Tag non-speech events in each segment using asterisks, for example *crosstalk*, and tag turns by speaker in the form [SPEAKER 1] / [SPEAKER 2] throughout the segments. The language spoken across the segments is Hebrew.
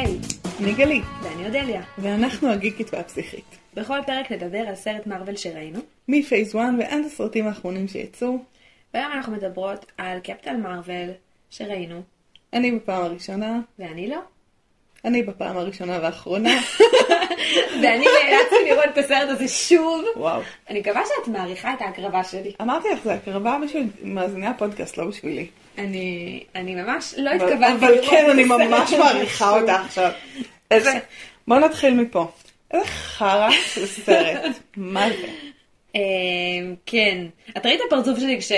[SPEAKER 1] היי,
[SPEAKER 2] אני גלית,
[SPEAKER 1] ואני אודליה.
[SPEAKER 2] ואנחנו הגיקית והפסיכית.
[SPEAKER 1] בכל פרק נדבר על סרט מארוול שראינו,
[SPEAKER 2] מפייס 1 ועד הסרטים האחרונים שיצאו,
[SPEAKER 1] והיום אנחנו מדברות על קפטן מארוול שראינו,
[SPEAKER 2] אני בפעם הראשונה,
[SPEAKER 1] ואני לא.
[SPEAKER 2] אני בפעם הראשונה והאחרונה. *laughs*
[SPEAKER 1] ואני נאלצתי לראות את הסרט הזה שוב.
[SPEAKER 2] וואו.
[SPEAKER 1] אני מקווה שאת מעריכה את ההקרבה שלי.
[SPEAKER 2] אמרתי לך, זה הקרבה בשביל מאזיני הפודקאסט, לא בשבילי.
[SPEAKER 1] אני, אני ממש לא התכוונתי
[SPEAKER 2] אבל כן, אני ממש מעריכה. *laughs* אותה עכשיו. איזה... בוא נתחיל מפה. איזה חרא של סרט. מה זה?
[SPEAKER 1] אמ, כן. את ראית את הפרצוף שלי כש-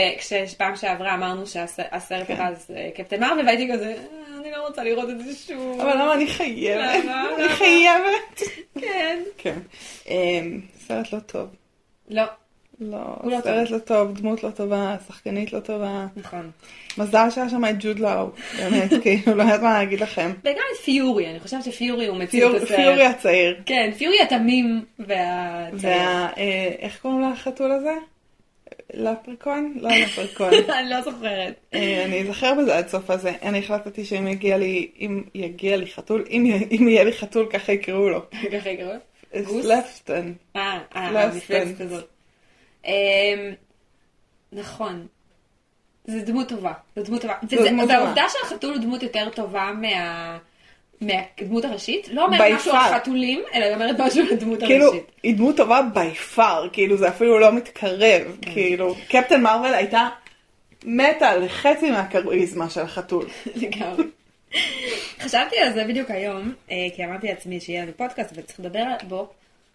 [SPEAKER 1] כשפעם שעברה אמרנו שהסרט
[SPEAKER 2] כן.
[SPEAKER 1] הבא זה קפטן מארוול, והייתי כזה, "אה, אני לא רוצה לראות את זה שוב.
[SPEAKER 2] אבל למה אני חייבת? אני? חייבת.
[SPEAKER 1] כן.
[SPEAKER 2] כן. אמ, סרט לא טוב.
[SPEAKER 1] לא,
[SPEAKER 2] לא,
[SPEAKER 1] לא
[SPEAKER 2] סרט לא טוב, דמות לא טובה, שחקנית לא טובה.
[SPEAKER 1] נכון.
[SPEAKER 2] מזל שהיה שם את ג'וד לאו, באמת, *laughs* כאילו, לא יודעת מה להגיד לכם.
[SPEAKER 1] וגם את פיורי, אני חושבת שפיורי הוא מציל
[SPEAKER 2] פיור-
[SPEAKER 1] את הסרט.
[SPEAKER 2] פיורי הצעיר.
[SPEAKER 1] כן, פיורי התמים והצעיר.
[SPEAKER 2] וה... אה, איך קוראים לחתול הזה? לפרקון? לא לפרקון. *laughs*
[SPEAKER 1] אני לא זוכרת.
[SPEAKER 2] אה, אני אזכר בזה עד סוף הזה. אני החלטתי שאם יגיע לי, אם יגיע לי חתול, אם יהיה לי חתול ככה יקראו לו.
[SPEAKER 1] ככה יקראו? גוס?
[SPEAKER 2] לפסטון.
[SPEAKER 1] אה, אה, המפלצת
[SPEAKER 2] הספנס.
[SPEAKER 1] הזאת. אמ, נכון. זו דמות טובה. זו דמות טובה.
[SPEAKER 2] טובה.
[SPEAKER 1] והעובדה שהחתול הוא דמות יותר טובה מה... מהדמות הראשית, לא אומרת משהו. על חתולים, אלא אומרת משהו על הדמות
[SPEAKER 2] כאילו,
[SPEAKER 1] הראשית.
[SPEAKER 2] היא דמות טובה בי פאר, כאילו זה אפילו לא מתקרב, כאילו, קפטן מרוויל הייתה מתה על חצי מהכריזמה של החתול. *laughs*
[SPEAKER 1] לגמרי. חשבתי על זה בדיוק היום, אה, כי אמרתי לעצמי שיהיה לנו פודקאסט וצריך לדבר בו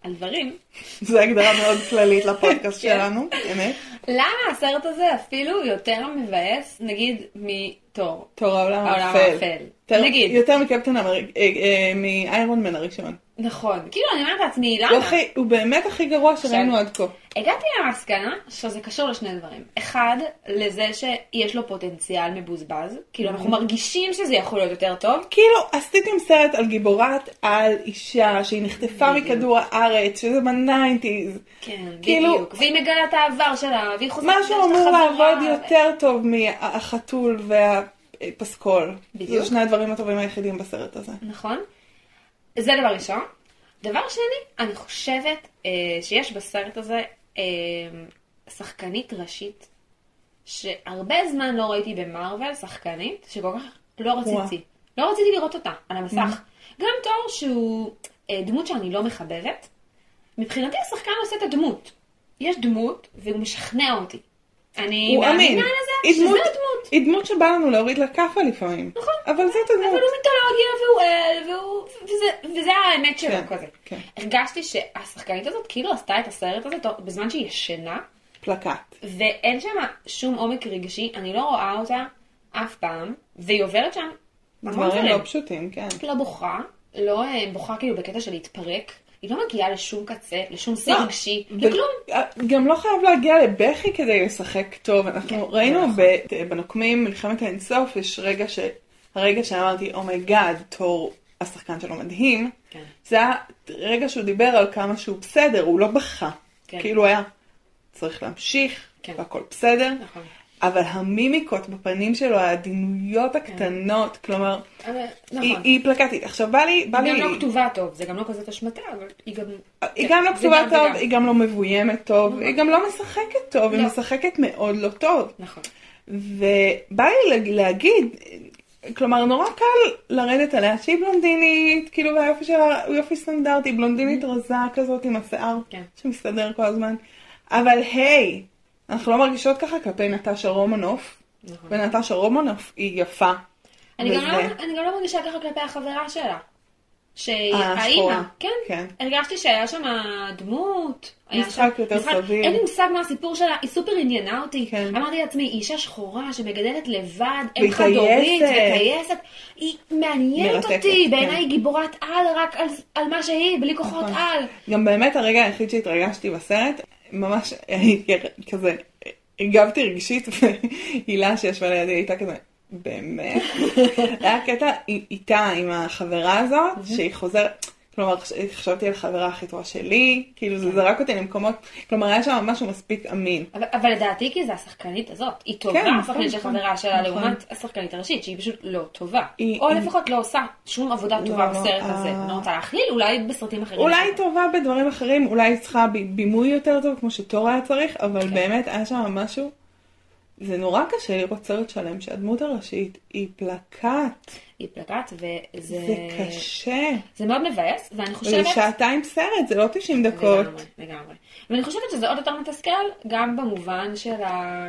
[SPEAKER 1] על דברים.
[SPEAKER 2] זו הגדרה מאוד כללית לפודקאסט *laughs*
[SPEAKER 1] כן.
[SPEAKER 2] שלנו, אמת.
[SPEAKER 1] למה הסרט הזה אפילו יותר מבאס, נגיד, מתור?
[SPEAKER 2] תור העולם האפל.
[SPEAKER 1] נגיד.
[SPEAKER 2] יותר מקפטן אמריק, אה, אה, מאיירון מן הראשון.
[SPEAKER 1] נכון. כאילו, אני אומרת לעצמי,
[SPEAKER 2] הוא
[SPEAKER 1] למה?
[SPEAKER 2] הכי- הוא באמת הכי גרוע שראינו עד כה.
[SPEAKER 1] הגעתי למסקנה שזה קשור לשני דברים. אחד, לזה שיש לו פוטנציאל מבוזבז. כאילו, אנחנו מרגישים שזה יכול להיות יותר טוב.
[SPEAKER 2] כאילו, עשיתם סרט על גיבורת על אישה שהיא נחטפה. מכדור הארץ, שזה בניינטיז.
[SPEAKER 1] כן,
[SPEAKER 2] כאילו-
[SPEAKER 1] בדיוק. והיא מגלה את העבר שלה, והיא חוזרת...
[SPEAKER 2] משהו
[SPEAKER 1] יש לה
[SPEAKER 2] אמור. לעבוד יותר טוב מהחתול והפסקול.
[SPEAKER 1] בדיוק.
[SPEAKER 2] זה שני הדברים הטובים היחידים בסרט הזה.
[SPEAKER 1] נכון. זה דבר ראשון. דבר שני, אני חושבת אה, שיש בסרט הזה אה, שחקנית ראשית, שהרבה זמן לא ראיתי במארוול שחקנית, שכל כך לא רציתי. לא רציתי לראות אותה על המסך. גם תור שהוא אה, דמות שאני לא מחבבת, מבחינתי השחקן עושה את הדמות. יש דמות, והוא משכנע אותי. אני. מאמינה לזה
[SPEAKER 2] דמות-
[SPEAKER 1] הדמות.
[SPEAKER 2] היא דמות שבא לנו להוריד לה כאפה לפעמים.
[SPEAKER 1] נכון.
[SPEAKER 2] אבל זאת הדמות.
[SPEAKER 1] אבל הוא מיתולוגיה והוא אל, והוא... וזה, וזה האמת שלו
[SPEAKER 2] כן,
[SPEAKER 1] כזה.
[SPEAKER 2] כן.
[SPEAKER 1] הרגשתי שהשחקנית הזאת כאילו עשתה את הסרט הזה בזמן שהיא ישנה,
[SPEAKER 2] פלקט.
[SPEAKER 1] ואין שם שום עומק רגשי, אני לא רואה אותה אף פעם, והיא עוברת שם
[SPEAKER 2] דברים. לא פשוטים, כן.
[SPEAKER 1] לא בוכה, לא אה, בוכה כאילו בקטע של להתפרק, היא לא מגיעה לשום קצה, לשום שיא
[SPEAKER 2] לא,
[SPEAKER 1] רגשי, לכלום.
[SPEAKER 2] גם לא חייב להגיע לבכי כדי לשחק טוב. אנחנו
[SPEAKER 1] כן,
[SPEAKER 2] ראינו
[SPEAKER 1] נכון.
[SPEAKER 2] ב- בנוקמים מלחמת האינסוף, יש רגע ש... הרגע שאמרתי, oh my God, תור, השחקן שלו מדהים,
[SPEAKER 1] כן.
[SPEAKER 2] זה היה רגע שהוא דיבר על כמה שהוא בסדר, הוא לא בכה.
[SPEAKER 1] כן.
[SPEAKER 2] כאילו היה צריך להמשיך,
[SPEAKER 1] כן.
[SPEAKER 2] והכל בסדר.
[SPEAKER 1] נכון.
[SPEAKER 2] אבל המימיקות בפנים שלו, העדינויות הקטנות, כלומר,
[SPEAKER 1] אבל-
[SPEAKER 2] היא,
[SPEAKER 1] כן. נכון.
[SPEAKER 2] היא פלקטית. עכשיו בא לי, בא
[SPEAKER 1] היא
[SPEAKER 2] לי,
[SPEAKER 1] גם לא כתובה טוב, זה גם לא כזאת אשמתה, אבל היא גם...
[SPEAKER 2] היא
[SPEAKER 1] כן,
[SPEAKER 2] גם לא כתובה
[SPEAKER 1] גם-
[SPEAKER 2] טוב,
[SPEAKER 1] גם.
[SPEAKER 2] היא גם לא מבוימת טוב, היא גם לא משחקת טוב, היא
[SPEAKER 1] לא.
[SPEAKER 2] משחקת מאוד לא טוב.
[SPEAKER 1] נכון.
[SPEAKER 2] ובא לי להג- להגיד, כלומר נורא קל לרדת עליה שהיא בלונדינית, כאילו והיופי שלה הוא יופי סטנדרטי, בלונדינית רזה כזאת עם השיער
[SPEAKER 1] כן.
[SPEAKER 2] שמסתדר כל הזמן, אבל היי, אנחנו לא מרגישות ככה כלפי נטשה רומנוף,
[SPEAKER 1] נכון.
[SPEAKER 2] ונטשה רומנוף היא יפה.
[SPEAKER 1] אני גם,
[SPEAKER 2] וזה-
[SPEAKER 1] לא, אני גם לא מרגישה ככה כלפי החברה שלה. שהיא
[SPEAKER 2] אה,
[SPEAKER 1] האימא. כן.
[SPEAKER 2] כן.
[SPEAKER 1] הרגשתי שהיה שם דמות.
[SPEAKER 2] משחק
[SPEAKER 1] שם-
[SPEAKER 2] יותר סביר.
[SPEAKER 1] אין לי מושג מה הסיפור שלה, היא סופר עניינה אותי.
[SPEAKER 2] כן.
[SPEAKER 1] אמרתי לעצמי, היא אישה שחורה שמגדלת לבד, אם
[SPEAKER 2] והיא
[SPEAKER 1] חד-הורית,
[SPEAKER 2] טייסת.
[SPEAKER 1] וטייסת. היא מעניינת
[SPEAKER 2] מרתקת,
[SPEAKER 1] אותי,
[SPEAKER 2] כן.
[SPEAKER 1] בעיניי היא גיבורת על רק על, על מה שהיא, בלי כוחות
[SPEAKER 2] נכון.
[SPEAKER 1] על.
[SPEAKER 2] גם באמת הרגע היחיד שהתרגשתי בסרט, ממש הייתי כזה, הגבתי רגשית, והילה שישבה לידי הייתה כזה, באמת? *laughs* היה קטע איתה, עם החברה הזאת, שהיא חוזרת, כלומר, חש- חשבתי על חברה הכי טובה שלי, כאילו זה זרק אותי למקומות, כלומר היה שם משהו מספיק אמין.
[SPEAKER 1] אבל, אבל לדעתי כי זה השחקנית הזאת. היא טובה,
[SPEAKER 2] כן, נכון,
[SPEAKER 1] השחקנית של
[SPEAKER 2] נכון,
[SPEAKER 1] חברה שלה,
[SPEAKER 2] נכון.
[SPEAKER 1] לעומת השחקנית הראשית, שהיא פשוט לא טובה.
[SPEAKER 2] היא-
[SPEAKER 1] או
[SPEAKER 2] היא-
[SPEAKER 1] לפחות לא עושה שום עבודה טובה
[SPEAKER 2] לא,
[SPEAKER 1] בסרט
[SPEAKER 2] אה.
[SPEAKER 1] הזה. אני לא רוצה להכליל, אולי בסרטים אחרים.
[SPEAKER 2] אולי היא. טובה בדברים אחרים, אולי היא צריכה בימוי יותר טוב, כמו שתור היה צריך, אבל
[SPEAKER 1] כן.
[SPEAKER 2] באמת היה שם משהו. זה נורא קשה לראות סרט שלם שהדמות הראשית היא פלקט.
[SPEAKER 1] היא פלקט, וזה
[SPEAKER 2] זה קשה.
[SPEAKER 1] זה מאוד מבאס, ואני
[SPEAKER 2] זה
[SPEAKER 1] חושבת...
[SPEAKER 2] שעתיים סרט, זה לא 90 דקות.
[SPEAKER 1] לגמרי, לגמרי. ואני חושבת שזה עוד יותר מתסכל, גם במובן של ה...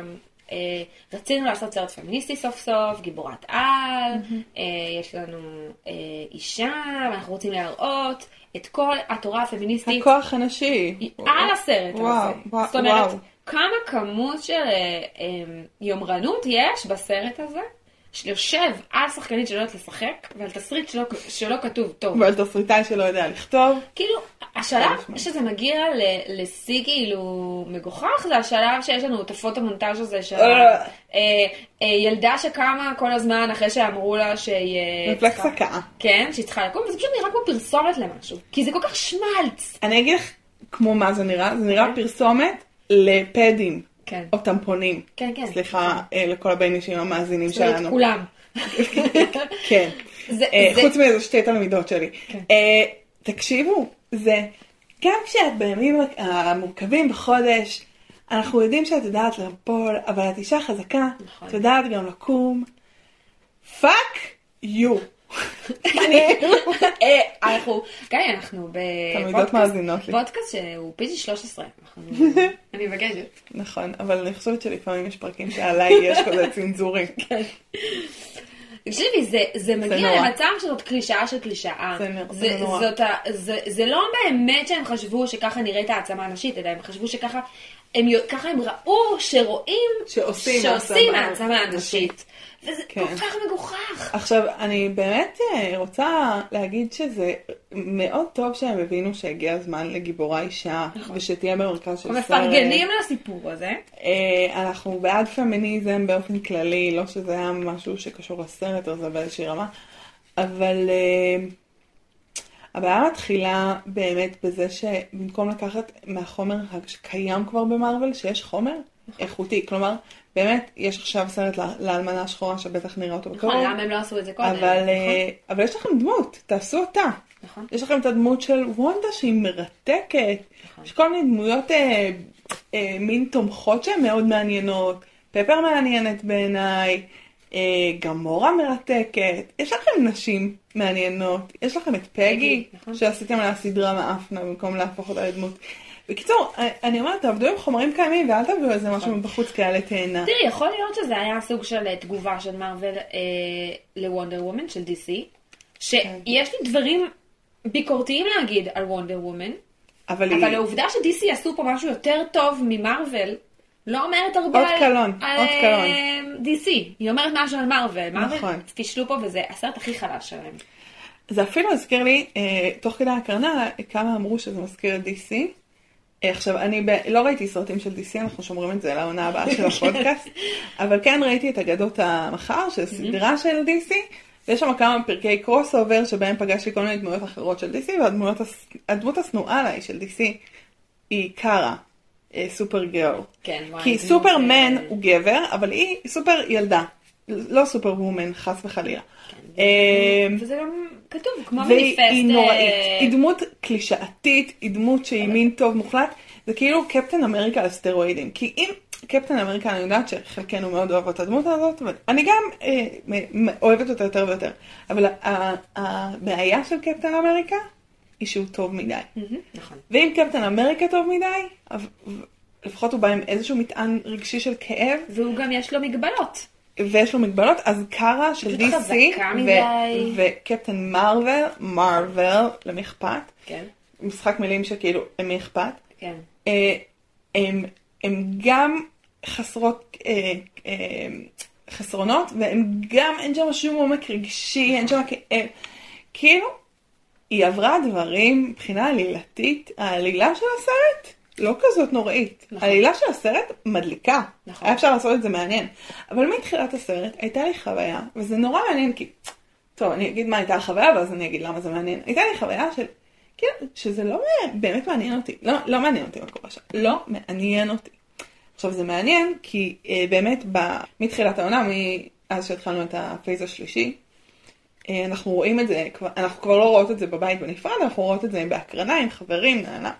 [SPEAKER 1] אה, רצינו לעשות סרט פמיניסטי סוף סוף, גיבורת על, אה, יש לנו אה, אישה, ואנחנו רוצים להראות את כל התורה הפמיניסטית
[SPEAKER 2] הכוח הנשי.
[SPEAKER 1] על הסרט
[SPEAKER 2] וואו,
[SPEAKER 1] הזה.
[SPEAKER 2] וואו,
[SPEAKER 1] זאת אומרת,
[SPEAKER 2] וואו.
[SPEAKER 1] כמה כמות של אה, אה, יומרנות יש בסרט הזה, שיושב על שחקנית שלא יודעת לשחק, ועל תסריט שלא, שלא כתוב טוב.
[SPEAKER 2] ועל תסריטאי שלא יודע לכתוב.
[SPEAKER 1] כאילו, השלב. שזה מגיע לשיא כאילו מגוחך, זה השלב שיש לנו את הפוטו-מונטאז' הזה של
[SPEAKER 2] אה.
[SPEAKER 1] אה, אה, ילדה שקמה כל הזמן אחרי שאמרו לה שהיא... צריכה-
[SPEAKER 2] הקאה.
[SPEAKER 1] כן, שהיא צריכה לקום, וזה פשוט נראה כמו פרסומת למשהו. כי זה כל כך שמלץ.
[SPEAKER 2] אני אגיד לך כמו מה זה נראה, זה נראה
[SPEAKER 1] כן.
[SPEAKER 2] פרסומת לפדים.
[SPEAKER 1] כן.
[SPEAKER 2] או טמפונים.
[SPEAKER 1] כן, כן.
[SPEAKER 2] סליחה אה, לכל הביינישים המאזינים
[SPEAKER 1] זאת אומרת,
[SPEAKER 2] שלנו.
[SPEAKER 1] כולם. *laughs*
[SPEAKER 2] כן.
[SPEAKER 1] זה-
[SPEAKER 2] אה,
[SPEAKER 1] זה-
[SPEAKER 2] חוץ מאיזה שתי תלמידות שלי.
[SPEAKER 1] כן.
[SPEAKER 2] אה, תקשיבו, זה גם כשאת בימים המורכבים בחודש, אנחנו יודעים שאת יודעת ליפול, אבל את אישה חזקה,
[SPEAKER 1] נכון.
[SPEAKER 2] את יודעת גם לקום. fuck you.
[SPEAKER 1] אה, אנחנו, גיא, אנחנו בפודקאסט,
[SPEAKER 2] מאזינות לי.
[SPEAKER 1] פודקאסט שהוא PG 13. אנחנו- *laughs* אני מבקשת.
[SPEAKER 2] נכון, אבל אני חושבת שלפעמים יש פרקים שעליי יש כזה *laughs* צנזורים.
[SPEAKER 1] תקשיבי, זה, זה מגיע. למצב שזאת קלישאה של קלישאה.
[SPEAKER 2] זה נורא,
[SPEAKER 1] זה, לא באמת שהם חשבו שככה נראית העצמה הנשית, אלא הם חשבו שככה הם, ראו שרואים
[SPEAKER 2] שעושים העצמה
[SPEAKER 1] הנשית. וזה
[SPEAKER 2] כן.
[SPEAKER 1] כל כך מגוחך.
[SPEAKER 2] עכשיו, אני באמת אה, רוצה להגיד שזה מאוד טוב שהם הבינו שהגיע הזמן לגיבורה אישה, ושתהיה במרכז של
[SPEAKER 1] אנחנו
[SPEAKER 2] סרט.
[SPEAKER 1] מפרגנים לסיפור הזה.
[SPEAKER 2] אה, אנחנו בעד פמיניזם באופן כללי, לא שזה היה משהו שקשור לסרט הזה באיזושהי רמה, אבל אה, הבעיה מתחילה באמת בזה שבמקום לקחת מהחומר שקיים כבר במרוויל, שיש חומר איכותי, כלומר, באמת, יש עכשיו סרט לאלמנה השחורה שבטח נראה אותו בקרוב,
[SPEAKER 1] נכון, למה הם לא עשו את זה קודם?
[SPEAKER 2] אבל,
[SPEAKER 1] נכון?
[SPEAKER 2] אה, אבל יש לכם דמות, תעשו אותה.
[SPEAKER 1] נכון.
[SPEAKER 2] יש לכם את הדמות של וונדה שהיא מרתקת.
[SPEAKER 1] נכון.
[SPEAKER 2] יש כל מיני דמויות אה, אה, מין תומכות שהן מאוד מעניינות. פפר מעניינת בעיניי. אה, גמורה מרתקת. יש לכם נשים מעניינות. יש לכם את פגי,
[SPEAKER 1] פגי, נכון.
[SPEAKER 2] שעשיתם עליה סדרה מאפנה במקום להפוך אותה לדמות. בקיצור, אני- אני אומרת, תעבדו עם חומרים קיימים ואל תביאו איזה משהו מבחוץ כאלה תאנה.
[SPEAKER 1] תראי, יכול להיות שזה היה סוג של אה, תגובה של מארוול אה, לוונדר וומן של DC, שיש לי דברים ביקורתיים להגיד על וונדר וומן,
[SPEAKER 2] אבל היא...
[SPEAKER 1] העובדה ש-DC עשו פה משהו יותר טוב ממארוול, לא אומרת הרבה
[SPEAKER 2] אות
[SPEAKER 1] על,
[SPEAKER 2] קלון,
[SPEAKER 1] על אה,
[SPEAKER 2] קלון.
[SPEAKER 1] DC, היא אומרת משהו על מארוול
[SPEAKER 2] נכון.
[SPEAKER 1] פישלו פה וזה הסרט הכי חלש שלהם.
[SPEAKER 2] זה אפילו הזכיר לי, אה, תוך כדי ההקרנה, כמה אמרו שזה מזכיר את DC. אה, עכשיו, אני ב... לא ראיתי סרטים של DC, אנחנו שומרים את זה לעונה הבאה של *laughs* הפודקאסט, אבל כן ראיתי את אגדות המחר, של סדרה של DC, ויש שם כמה פרקי crossover שבהם פגשתי כל מיני דמויות אחרות של DC, והדמות השנואה עליי של DC היא קארה, אה, Supergirl.
[SPEAKER 1] כן, וואי,
[SPEAKER 2] כי סופרמן הוא גבר, אבל היא סופר ילדה, לא superwoman, חס וחלילה. אה,
[SPEAKER 1] וזה גם כתוב, כמו
[SPEAKER 2] והיא
[SPEAKER 1] מניפסט.
[SPEAKER 2] היא נוראית,
[SPEAKER 1] אה,
[SPEAKER 2] היא דמות קלישאתית, היא דמות שהיא מין טוב מוחלט, זה כאילו קפטן אמריקה על סטרואידים, כי אם קפטן אמריקה, אני יודעת שחלקנו מאוד אוהבות את הדמות הזאת, ואני גם אה, אוהבת אותה יותר ויותר, אבל הבעיה של קפטן אמריקה היא שהוא טוב מדי.
[SPEAKER 1] נכון.
[SPEAKER 2] ואם קפטן אמריקה טוב מדי, לפחות הוא בא עם איזשהו מטען רגשי של כאב,
[SPEAKER 1] והוא גם יש לו מגבלות.
[SPEAKER 2] ויש לו מגבלות, אז קארה של DC, ו-. וקפטן מרוויל, מרוויל, למי אכפת?
[SPEAKER 1] כן,
[SPEAKER 2] משחק מילים שכאילו, למי אכפת?
[SPEAKER 1] כן.
[SPEAKER 2] אה, הם, הם גם חסרות אה, אה, חסרונות, והם גם, אין שם שום עומק רגשי, אין שם כאב. כאילו, היא עברה דברים מבחינה עלילתית, העלילה של הסרט לא כזאת נוראית.
[SPEAKER 1] נכון.
[SPEAKER 2] העלילה של הסרט מדליקה.
[SPEAKER 1] נכון.
[SPEAKER 2] היה אפשר לעשות את זה מעניין. אבל מתחילת הסרט הייתה לי חוויה, וזה נורא מעניין כי... טוב, אני אגיד מה הייתה החוויה, ואז אני אגיד למה זה מעניין. הייתה לי חוויה של כן, שזה לא באמת מעניין אותי, לא, לא מעניין אותי מה קורה שם, לא מעניין אותי. עכשיו זה מעניין כי אה, באמת ב, מתחילת העונה, מאז שהתחלנו את הפייס השלישי, אה, אנחנו רואים את זה, אנחנו כבר לא רואות את זה בבית בנפרד, אנחנו רואות את זה בהקרנה עם חברים, נענה.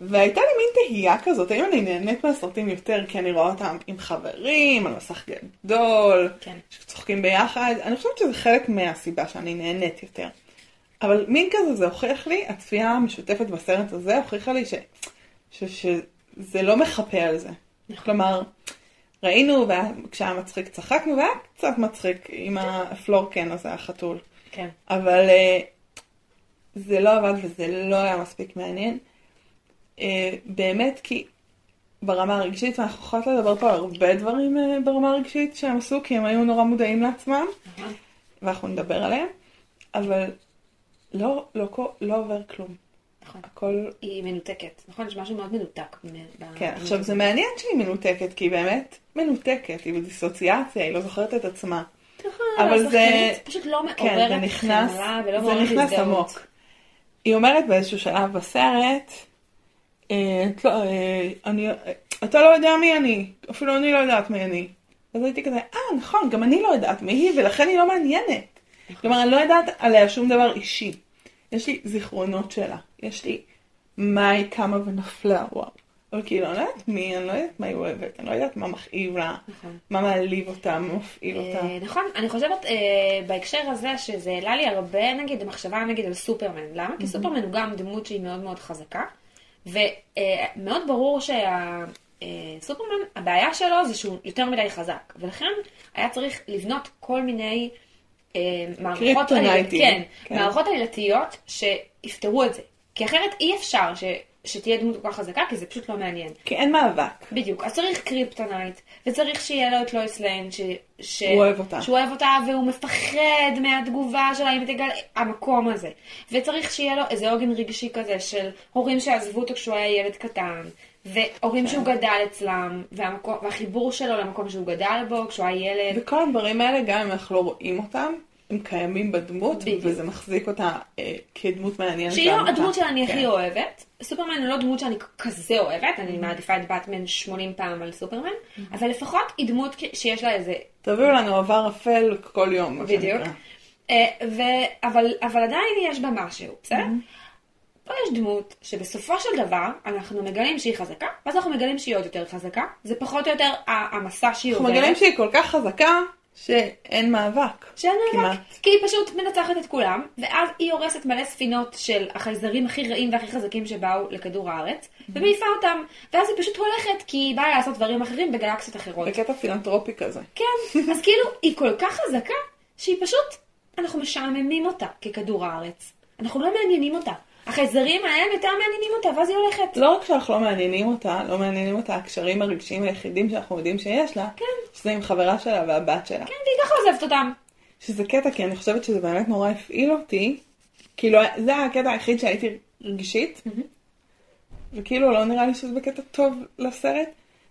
[SPEAKER 2] והייתה לי מין תהייה כזאת, האם אני נהנית מהסרטים יותר כי אני רואה אותם עם חברים, על מסך גדול,
[SPEAKER 1] כן.
[SPEAKER 2] שצוחקים ביחד, אני חושבת שזה חלק מהסיבה שאני נהנית יותר. אבל מין כזה זה הוכיח לי, הצפייה המשותפת בסרט הזה הוכיחה לי ש, ש, שזה לא מחפה על זה. כלומר, ראינו, וכשהיה מצחיק צחקנו, והיה קצת מצחיק עם הפלורקן הזה, החתול.
[SPEAKER 1] כן.
[SPEAKER 2] אבל uh, זה לא עבד וזה לא היה מספיק מעניין. Uh, באמת כי ברמה הרגשית, ואנחנו יכולות לדבר פה על הרבה דברים uh, ברמה הרגשית שהם עשו, כי הם היו נורא מודעים לעצמם, ואנחנו נדבר עליהם, אבל לא, לא, לא, לא עובר כלום.
[SPEAKER 1] נכון.
[SPEAKER 2] הכל...
[SPEAKER 1] היא מנותקת, נכון? יש משהו מאוד מנותק.
[SPEAKER 2] כן, עכשיו זה מעניין שהיא מנותקת, כי היא באמת מנותקת, היא בדיסוציאציה, היא לא זוכרת את עצמה.
[SPEAKER 1] נכון,
[SPEAKER 2] אבל זה...
[SPEAKER 1] פשוט לא
[SPEAKER 2] כן,
[SPEAKER 1] מעוררת חמלה ולא
[SPEAKER 2] זה
[SPEAKER 1] מעוררת
[SPEAKER 2] נכנס
[SPEAKER 1] הזדהות.
[SPEAKER 2] עמוק. היא אומרת באיזשהו שלב בסרט, אה, את לא, אה, אני, אתה לא יודע מי אני, אפילו אני לא יודעת מי אני. אז הייתי כזה, אה נכון, גם אני לא יודעת מי היא, ולכן היא לא מעניינת. כלומר, אני לא יודעת עליה שום דבר אישי. יש לי זיכרונות שלה, יש לי מה היא קמה ונפלה, וואו. אבל כאילו, אני לא יודעת מי, אני לא יודעת מה היא אוהבת, אני לא יודעת מה מכאיב לה,
[SPEAKER 1] נכון.
[SPEAKER 2] מה מעליב אותה, מה מפעיל אותה.
[SPEAKER 1] אה, נכון, אני חושבת אה, בהקשר הזה שזה העלה לי הרבה נגיד מחשבה נגיד על סופרמן. למה? כי סופרמן הוא גם דמות שהיא מאוד מאוד חזקה, ומאוד ברור שהסופרמן, הבעיה שלו זה שהוא יותר מדי חזק, ולכן היה צריך לבנות כל מיני אה, מערכות. עלילת- כן,
[SPEAKER 2] כן.
[SPEAKER 1] מערכות עלילתיות שיפתרו את זה. כי אחרת אי אפשר ש... שתהיה דמות כל כך חזקה, כי זה פשוט לא מעניין.
[SPEAKER 2] כי אין מאבק.
[SPEAKER 1] בדיוק, אז צריך קריפטונייט, וצריך שיהיה לו את לואיס ליין, ש... ש...
[SPEAKER 2] הוא אוהב אותה.
[SPEAKER 1] שהוא אוהב אותה, והוא מפחד מהתגובה שלה, אם תגלה, המקום הזה. וצריך שיהיה לו איזה עוגן רגשי כזה של הורים שעזבו אותו כשהוא היה ילד קטן, והורים
[SPEAKER 2] כן.
[SPEAKER 1] שהוא גדל אצלם, והמקום, והחיבור שלו למקום שהוא גדל בו כשהוא היה ילד.
[SPEAKER 2] וכל הדברים האלה, גם אם אנחנו לא רואים אותם, הם קיימים בדמות,
[SPEAKER 1] בדיוק.
[SPEAKER 2] וזה מחזיק אותה אה, כדמות מעניינת.
[SPEAKER 1] שהיא לא. הדמות שאני
[SPEAKER 2] כן.
[SPEAKER 1] הכי אוהבת. סופרמן הוא לא דמות שאני כזה אוהבת, אני מעדיפה את באטמן 80 פעם על סופרמן, אבל לפחות היא דמות שיש לה איזה
[SPEAKER 2] תביאו לנו עבר אפל כל יום,
[SPEAKER 1] בדיוק. אה, ו- אבל, אבל עדיין יש בה משהו, בסדר? פה יש דמות שבסופו של דבר אנחנו מגלים שהיא חזקה, ואז אנחנו מגלים שהיא עוד יותר חזקה. זה פחות או יותר המסע שהיא
[SPEAKER 2] אנחנו
[SPEAKER 1] עוברת.
[SPEAKER 2] מגלים שהיא כל כך חזקה, שאין מאבק.
[SPEAKER 1] שאין מאבק,
[SPEAKER 2] כמעט.
[SPEAKER 1] כי היא פשוט מנצחת את כולם, ואז היא הורסת מלא ספינות של החייזרים הכי רעים והכי חזקים שבאו לכדור הארץ, ומעיפה אותם, ואז היא פשוט הולכת, כי היא באה לעשות דברים אחרים בגלקסיות אחרות.
[SPEAKER 2] בקטע פילנטרופי כזה.
[SPEAKER 1] כן, אז *laughs* כאילו, היא כל כך חזקה, שהיא פשוט, אנחנו משעממים אותה ככדור הארץ. אנחנו לא מעניינים אותה. החייזרים האלה יותר מעניינים אותה, ואז היא הולכת.
[SPEAKER 2] לא רק שאנחנו לא מעניינים אותה, לא מעניינים אותה הקשרים הרגשיים היחידים שאנחנו יודעים שיש לה,
[SPEAKER 1] כן.
[SPEAKER 2] שזה עם חברה שלה והבת שלה.
[SPEAKER 1] כן, והיא ככה עוזבת אותם.
[SPEAKER 2] שזה קטע, כי אני חושבת שזה באמת נורא הפעיל אותי. כאילו, זה הקטע היחיד שהייתי רגשית, וכאילו לא נראה לי שזה בקטע טוב לסרט,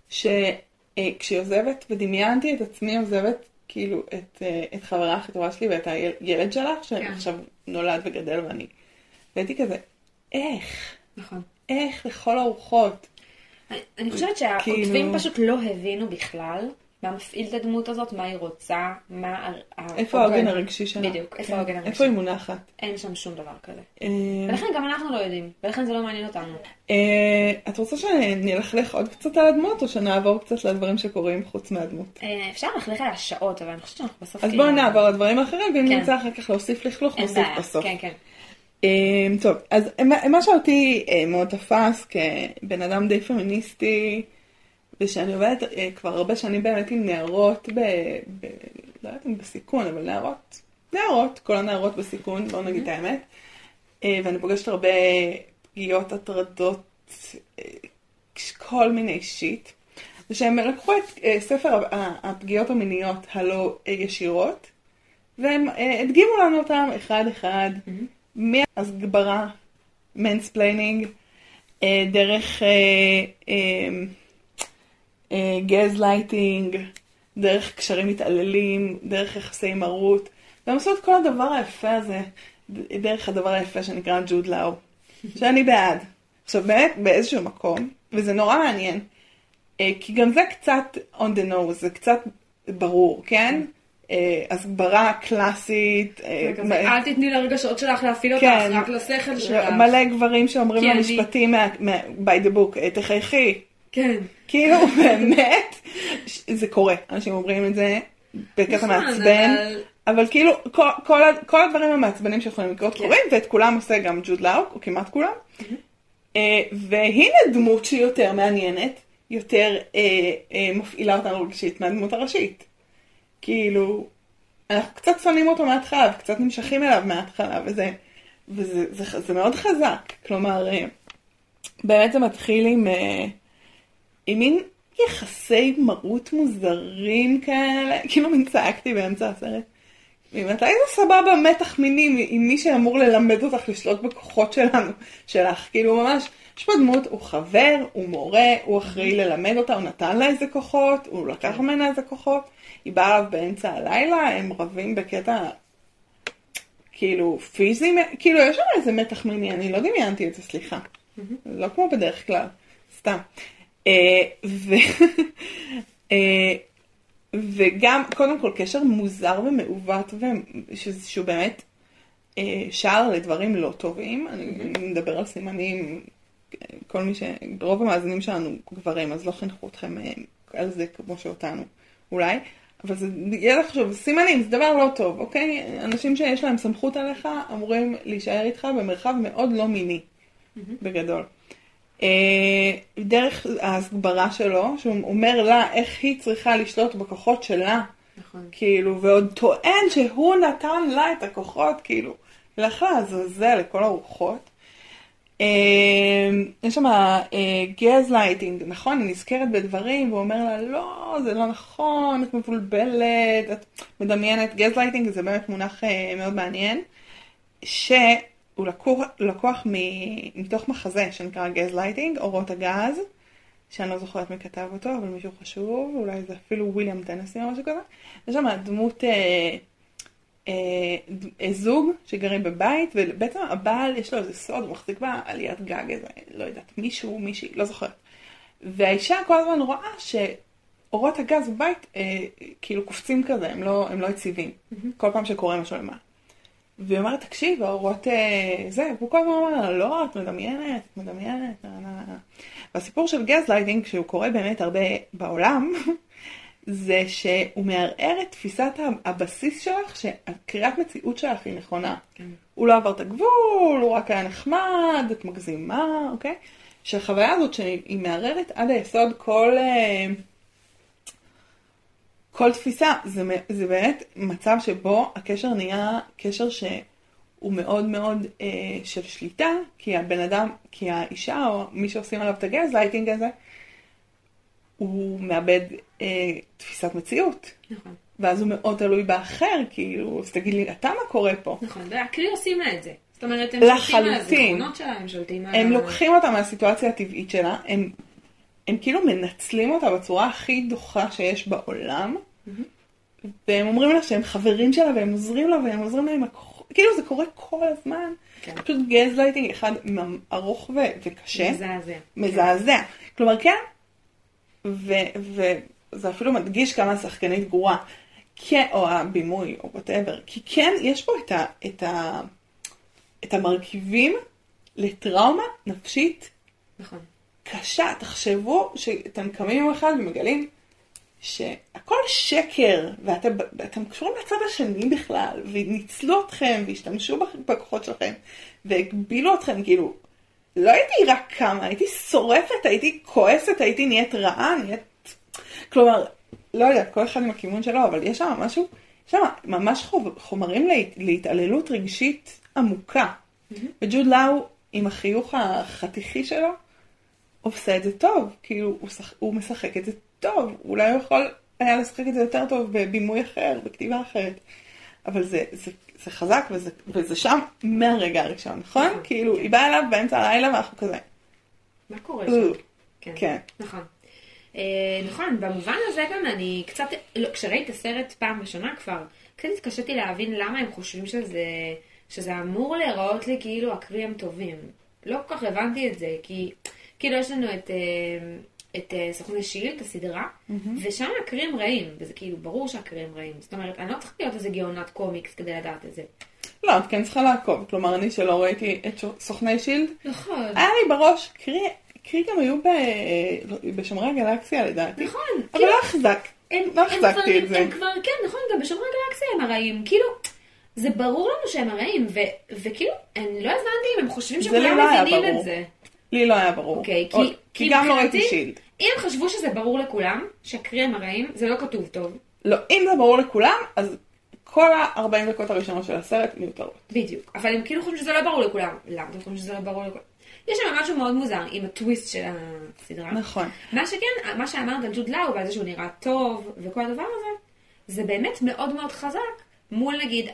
[SPEAKER 2] שכשהיא עוזבת, ודמיינתי את עצמי עוזבת, כאילו, את, אה, את חברה הכי טובה שלי ואת הילד שלה, שעכשיו נולד וגדל ואני. והייתי כזה, איך?
[SPEAKER 1] נכון.
[SPEAKER 2] איך לכל הרוחות?
[SPEAKER 1] אני- אני חושבת שהכותבים
[SPEAKER 2] כאילו-
[SPEAKER 1] פשוט לא הבינו בכלל מה מפעיל את הדמות הזאת, מה היא רוצה, מה...
[SPEAKER 2] איפה העוגן הרגשי שלה?
[SPEAKER 1] בדיוק, איפה
[SPEAKER 2] כן.
[SPEAKER 1] העוגן הרגשי.
[SPEAKER 2] איפה היא מונחת?
[SPEAKER 1] אין שם שום דבר כזה.
[SPEAKER 2] אה,
[SPEAKER 1] ולכן גם אנחנו לא יודעים, ולכן זה לא מעניין אותנו.
[SPEAKER 2] אה, את רוצה שנלכלך עוד קצת על הדמות, או שנעבור קצת לדברים שקורים חוץ מהדמות?
[SPEAKER 1] אה, אפשר ללכלך על השעות, אבל אני חושבת שאנחנו בסוף...
[SPEAKER 2] אז
[SPEAKER 1] כאילו-
[SPEAKER 2] בואו נעבור לדברים האחרים, ואם
[SPEAKER 1] כן.
[SPEAKER 2] נמצא אחר כך להוסיף לכלוך, נוסיף. בסוף.
[SPEAKER 1] כן, כן.
[SPEAKER 2] אה, טוב, אז מה- שאותי אה, מאוד תפס כבן אדם די פמיניסטי, ושאני עובדת אה, כבר הרבה שנים באמת עם נערות, ב, ב, לא יודעת אם בסיכון, אבל נערות, נערות, כל הנערות בסיכון, בואו נגיד את האמת. אה, ואני פוגשת הרבה פגיעות, הטרדות, כל מיני שיט. ושהם לקחו את ספר הפגיעות המיניות הלא ישירות, והם הדגימו לנו אותם אחד אחד, מהסגברה, mansplaining, אה, דרך גז לייטינג, דרך קשרים מתעללים, דרך יחסי מרות, והם עשו את כל הדבר היפה הזה, דרך הדבר היפה שנקרא ג'וד לאו. שאני בעד. עכשיו באמת באיזשהו מקום, וזה נורא מעניין, אה, כי גם זה קצת on the nose, זה קצת ברור, כן? אה, הסברה קלאסית. אה,
[SPEAKER 1] אל תתני לרגשות שלך להפעיל אותך,
[SPEAKER 2] כן.
[SPEAKER 1] רק לשכל שלך.
[SPEAKER 2] מלא גברים שאומרים
[SPEAKER 1] כי
[SPEAKER 2] לו
[SPEAKER 1] אני-
[SPEAKER 2] משפטים מה- מה- by the book, אה, תחייכי.
[SPEAKER 1] כן.
[SPEAKER 2] כאילו *laughs* באמת, זה קורה, אנשים אומרים את זה בקטע
[SPEAKER 1] נכון,
[SPEAKER 2] מעצבן,
[SPEAKER 1] אבל-
[SPEAKER 2] כאילו כל, כל, ה- כל הדברים המעצבנים שיכולים לקרות
[SPEAKER 1] כן.
[SPEAKER 2] קורים, ואת כולם עושה גם ג'וד לאו, או כמעט כולם. והנה דמות שהיא יותר מעניינת, יותר אה, אה, מפעילה אותנו רגשית מהדמות הראשית. כאילו, אנחנו קצת שונאים אותו מההתחלה, וקצת נמשכים אליו מההתחלה, וזה, וזה זה, זה מאוד חזק. כלומר, אה, באמת זה מתחיל עם, אה, עם מין יחסי מרות מוזרים כאלה, *laughs* כאילו מין צעקתי באמצע הסרט. ממתי זה סבבה מתח מיני עם מי שאמור ללמד אותך לשלוט בכוחות שלנו, שלך? כאילו ממש, יש פה דמות, הוא חבר, הוא מורה, הוא אחראי ללמד אותה, הוא נתן לה איזה כוחות, הוא לקח ממנה איזה כוחות, היא באה אליו באמצע הלילה, הם רבים בקטע כאילו פיזי, כאילו יש שם איזה מתח מיני, אני לא דמיינתי את זה, סליחה. לא כמו בדרך כלל, סתם. אה, ו... *laughs* וגם, קודם כל, קשר מוזר ומעוות, שהוא באמת אה, שער לדברים לא טובים. אני מדבר על סימנים, כל מי ש... רוב המאזינים שלנו גברים, אז לא חינכו אתכם אה, על זה כמו שאותנו, אולי. אבל זה, יהיה לך עכשיו, סימנים, זה דבר לא טוב, אוקיי? אנשים שיש להם סמכות עליך אמורים להישאר איתך במרחב מאוד לא מיני, בגדול. אה, דרך ההסברה שלו, שהוא אומר לה איך היא צריכה לשלוט בכוחות שלה,
[SPEAKER 1] נכון.
[SPEAKER 2] כאילו, ועוד טוען שהוא נתן לה את הכוחות, כאילו, לך לעזאזל לכל הרוחות. אה, יש שם גז לייטינג, נכון? היא נזכרת בדברים, והוא אומר לה, לא, זה לא נכון, את מבולבלת, את מדמיינת. גז לייטינג זה באמת מונח אה, מאוד מעניין, שהוא לקוח, לקוח מ- מתוך מחזה שנקרא גז לייטינג, אורות הגז. שאני לא זוכרת מי כתב אותו, אבל מישהו חשוב, אולי זה אפילו וויליאם טנסי או משהו כזה. יש שם דמות, אה, אה, ד- אה, זוג שגרים בבית, ובעצם הבעל יש לו איזה סוד, הוא מחזיק בעליית גג איזה, לא יודעת, מישהו, מישהי, לא זוכרת. והאישה כל הזמן רואה שאורות הגז בבית אה, כאילו קופצים כזה, הם לא, הם לא יציבים. כל פעם שקורה משהו למעלה. והיא אומרת, תקשיב, האורות אה, זה, והוא כל הזמן אומר לא, את מדמיינת, את מדמיינת. והסיפור של גז לייטינג, שהוא קורה באמת הרבה בעולם, *laughs* זה שהוא מערער את תפיסת הבסיס שלך, שהקריאת מציאות שלך היא נכונה.
[SPEAKER 1] כן.
[SPEAKER 2] הוא לא עבר את הגבול, הוא רק היה נחמד, את מגזימה, אוקיי? שהחוויה הזאת שהיא מערערת עד היסוד כל, אה, כל תפיסה, זה, זה באמת מצב שבו הקשר נהיה קשר שהוא מאוד מאוד אה, של שליטה, כי הבן אדם, כי האישה או מי שעושים עליו את הגז לייטינג הזה, הוא מאבד אה, תפיסת מציאות.
[SPEAKER 1] נכון.
[SPEAKER 2] ואז הוא מאוד תלוי באחר, כאילו, אז תגיד לי, אתה מה קורה פה?
[SPEAKER 1] נכון, והקרי עושים לה את זה. זאת אומרת, הם שולטים על. הזיכרונות שלה, הם שולטים על...
[SPEAKER 2] הם לוקחים אותה מהסיטואציה הטבעית שלה, הם, הם כאילו מנצלים אותה בצורה הכי דוחה שיש בעולם, והם אומרים לה שהם חברים שלה והם עוזרים לה והם עוזרים לה עם הכוחות, כאילו זה קורה כל הזמן.
[SPEAKER 1] כן.
[SPEAKER 2] פשוט גז לייטינג אחד ארוך ו- וקשה,
[SPEAKER 1] מזעזע.
[SPEAKER 2] מזעזע. כלומר כן, ו- וזה אפילו מדגיש כמה השחקנית גרועה, כן, או הבימוי, או whatever, כי כן, יש פה את, ה- את, ה- את המרכיבים לטראומה נפשית
[SPEAKER 1] נכון.
[SPEAKER 2] קשה. תחשבו שאתם קמים יום אחד ומגלים שהכל שקר, ואתם קשורים לצד השני בכלל, וניצלו אתכם, והשתמשו בכ- בכוחות שלכם, והגבילו אתכם, כאילו, לא הייתי רק קמה, הייתי שורפת, הייתי כועסת, הייתי נהיית רעה, נהיית... כלומר, לא יודעת, כל אחד עם הכיוון שלו, אבל יש שם משהו, יש שם ממש חוב- חומרים להת, להתעללות רגשית עמוקה. וג'וד לאו, עם החיוך החתיכי שלו, עושה את זה טוב, כאילו, הוא, שח... הוא משחק את זה טוב, אולי הוא יכול היה לשחק את זה יותר טוב בבימוי אחר, בכתיבה אחרת. אבל זה, זה, זה חזק וזה, וזה שם מהרגע הראשון, נכון?
[SPEAKER 1] נכון,
[SPEAKER 2] כאילו,
[SPEAKER 1] כן.
[SPEAKER 2] היא באה אליו באמצע הלילה ואנחנו כזה.
[SPEAKER 1] מה קורה שם?
[SPEAKER 2] כן.
[SPEAKER 1] נכון. אה, נכון, במובן הזה גם אני קצת, לא, כשראיתי את הסרט פעם ראשונה כבר, קצת התקשיתי להבין למה הם חושבים שזה, שזה אמור להיראות לי כאילו הקרי הם טובים. לא כל כך הבנתי את זה, כי כאילו יש לנו את, אה, את אה, סוכני שילד, את הסדרה, ושם הקרים רעים, וזה כאילו ברור שהקרים רעים. זאת אומרת, אני לא צריכה להיות איזה גאונת קומיקס כדי לדעת את זה.
[SPEAKER 2] לא, את כן צריכה לעקוב. כלומר, אני שלא ראיתי את סוכני שילד,
[SPEAKER 1] נכון.
[SPEAKER 2] היה לי בראש, קרי, קרי גם היו ב... בשומרי הגלקסיה לדעתי.
[SPEAKER 1] נכון.
[SPEAKER 2] אבל
[SPEAKER 1] כאילו,
[SPEAKER 2] לא החזק.
[SPEAKER 1] הם,
[SPEAKER 2] לא החזקתי את זה.
[SPEAKER 1] הם כבר, כן, נכון, גם בשומרי הגלקסיה הם הרעים. כאילו, זה ברור לנו שהם הרעים, ו, וכאילו, אני לא הבנתי אם הם חושבים שכולם
[SPEAKER 2] לא
[SPEAKER 1] מבינים. את זה.
[SPEAKER 2] לי לא היה ברור.
[SPEAKER 1] אוקיי, כי,
[SPEAKER 2] או-
[SPEAKER 1] כי,
[SPEAKER 2] כי גם לא ראיתי שילד.
[SPEAKER 1] אם חשבו שזה ברור לכולם, שהקרי הם הרעים, זה לא כתוב טוב.
[SPEAKER 2] לא, אם זה ברור לכולם, אז כל ה-40 דקות הראשונות של הסרט מיותרות.
[SPEAKER 1] בדיוק. אבל הם כאילו חושבים שזה לא ברור לכולם. למה אתם חושבים שזה לא ברור לכולם? יש שם משהו מאוד מוזר עם הטוויסט של הסדרה.
[SPEAKER 2] נכון.
[SPEAKER 1] מה שכן, מה שאמרת על ג'וד לאו ועל זה שהוא נראה טוב וכל הדבר הזה, זה באמת מאוד מאוד חזק מול נגיד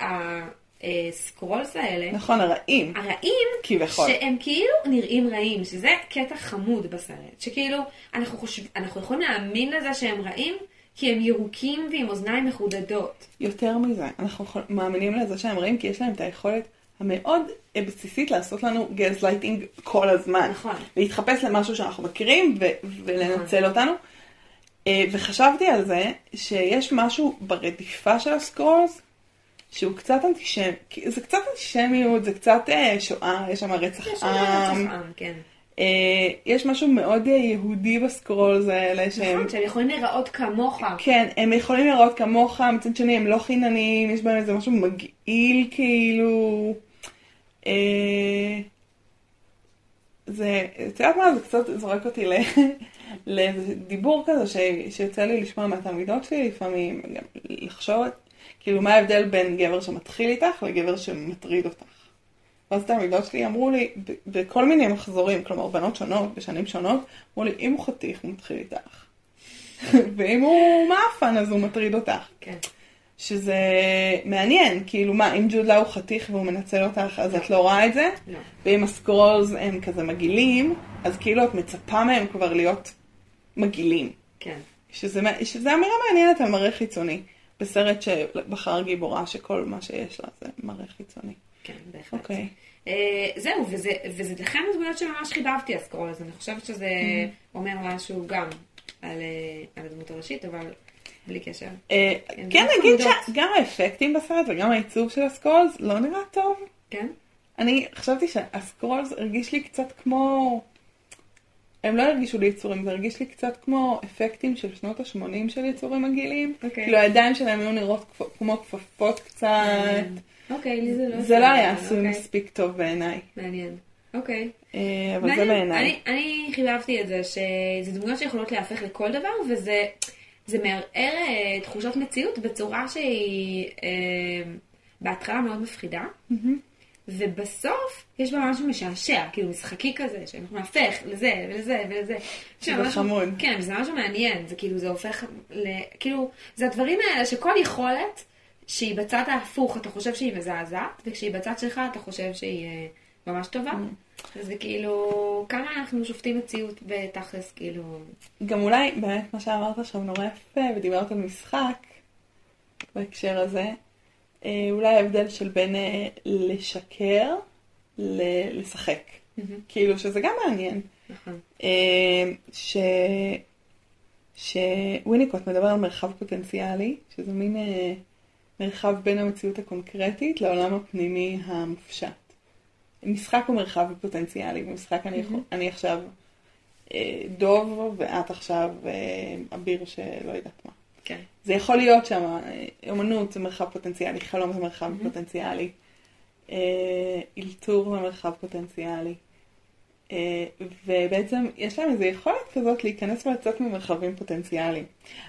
[SPEAKER 1] הסקרולס האלה,
[SPEAKER 2] נכון, הרעים.
[SPEAKER 1] הרעים,
[SPEAKER 2] כביכול.
[SPEAKER 1] שהם כאילו נראים רעים, שזה קטע חמוד בסרט, שכאילו אנחנו, חושב, אנחנו יכולים להאמין לזה שהם רעים, כי הם ירוקים ועם אוזניים מחודדות.
[SPEAKER 2] יותר מזה, אנחנו מאמינים לזה שהם רעים, כי יש להם את היכולת המאוד אה, בסיסית לעשות לנו גז לייטינג כל הזמן.
[SPEAKER 1] נכון.
[SPEAKER 2] להתחפש למשהו שאנחנו מכירים ו- ולנצל אותנו. אה, וחשבתי על זה שיש משהו ברדיפה של הסקרולס שהוא קצת אנטישמי, זה קצת אנטישמיות, זה קצת אה, שואה, יש שם רצח
[SPEAKER 1] יש שם
[SPEAKER 2] עם.
[SPEAKER 1] רצח עם, כן.
[SPEAKER 2] אה, יש משהו מאוד אה, יהודי בסקרולס האלה שהם...
[SPEAKER 1] נכון, שהם יכולים להיראות כמוך.
[SPEAKER 2] כן, הם יכולים לראות כמוך, מצד שני הם לא חינניים, יש בהם איזה משהו מגעיל כאילו. אה, זה, את יודעת מה, זה קצת זורק אותי ל- לאיזה דיבור כזה ש, שיוצא לי לשמוע מהתלמידות שלי לפעמים, גם לחשוב, כאילו מה ההבדל בין גבר שמתחיל איתך לגבר שמטריד אותך. ואז התלמידות שלי אמרו לי, בכל מיני מחזורים, כלומר בנות שונות, בשנים שונות, אמרו לי, אם הוא חתיך הוא מתחיל איתך. *laughs* ואם הוא מאפן אז הוא מטריד אותך.
[SPEAKER 1] כן.
[SPEAKER 2] שזה מעניין, כאילו מה, אם ג'וד לאו חתיך והוא מנצל אותך, אז את לא רואה את זה?
[SPEAKER 1] לא.
[SPEAKER 2] ואם הסקרולס הם כזה מגעילים, אז כאילו את מצפה מהם כבר להיות מגעילים.
[SPEAKER 1] כן.
[SPEAKER 2] שזה, שזה אמירה מעניינת על מראה חיצוני. בסרט שבחר גיבורה שכל מה שיש לה זה מראה חיצוני.
[SPEAKER 1] כן, בהחלט.
[SPEAKER 2] אוקיי.
[SPEAKER 1] אה, זהו, וזה, וזה לכן הדמויות שממש חיבבתי הסקרול הזה. אני חושבת שזה
[SPEAKER 2] Mm-hmm.
[SPEAKER 1] אומר משהו גם על, אה, על הדמות הראשית, אבל בלי קשר. הן
[SPEAKER 2] כן
[SPEAKER 1] מאוד
[SPEAKER 2] נגיד. שגם האפקטים בסרט וגם העיצוב של הסקרולס לא נראה טוב.
[SPEAKER 1] כן?
[SPEAKER 2] אני חשבתי שהסקרולס הרגיש לי קצת כמו... הם לא הרגישו לי יצורים, זה הרגיש לי קצת כמו אפקטים של שנות ה-80 של יצורים מגעילים.
[SPEAKER 1] אוקיי.
[SPEAKER 2] כאילו הידיים שלהם היו נראות כמו כפפות קצת.
[SPEAKER 1] אוקיי, לי זה לא...
[SPEAKER 2] זה לא היה עשוי
[SPEAKER 1] אוקיי.
[SPEAKER 2] מספיק טוב בעיניי.
[SPEAKER 1] מעניין. אוקיי.
[SPEAKER 2] אה, אבל זה. בעיניי.
[SPEAKER 1] אני, חיבבתי את זה, שזה דמויות שיכולות להפך לכל דבר, וזה זה מערער אה, תחושות מציאות בצורה שהיא אה, בהתחלה מאוד מפחידה, ובסוף יש בה משהו משעשע, כאילו משחקי כזה, נהפך לזה ולזה ולזה. שם
[SPEAKER 2] זה חמוד.
[SPEAKER 1] כן, זה משהו מעניין, זה כאילו, זה הופך ל... כאילו, זה הדברים האלה שכל יכולת שהיא בצד ההפוך, אתה חושב שהיא מזעזעת, וכשהיא בצד שלך אתה חושב שהיא אה, ממש טובה. זה כאילו, כמה אנחנו שופטים מציאות בתכלס, כאילו...
[SPEAKER 2] גם אולי באמת מה שאמרת עכשיו נורא יפה ודיברת על משחק בהקשר הזה. אה, אולי ההבדל של בין אה, לשקר ל- לשחק. כאילו שזה גם מעניין.
[SPEAKER 1] נכון.
[SPEAKER 2] אה, ש... שוויניקוט מדבר על מרחב פוטנציאלי, שזה מין אה, מרחב בין המציאות הקונקרטית לעולם הפנימי המופשט. משחק הוא מרחב פוטנציאלי, במשחק אני, אני עכשיו אה, דוב ואת עכשיו אה, אביר שלא יודעת מה. זה יכול להיות שם, אה, אומנות זה מרחב פוטנציאלי, חלום זה מרחב פוטנציאלי, אה, אלתור זה מרחב פוטנציאלי. אה, ובעצם יש להם איזו יכולת כזאת להיכנס ולצאת ממרחבים פוטנציאליים.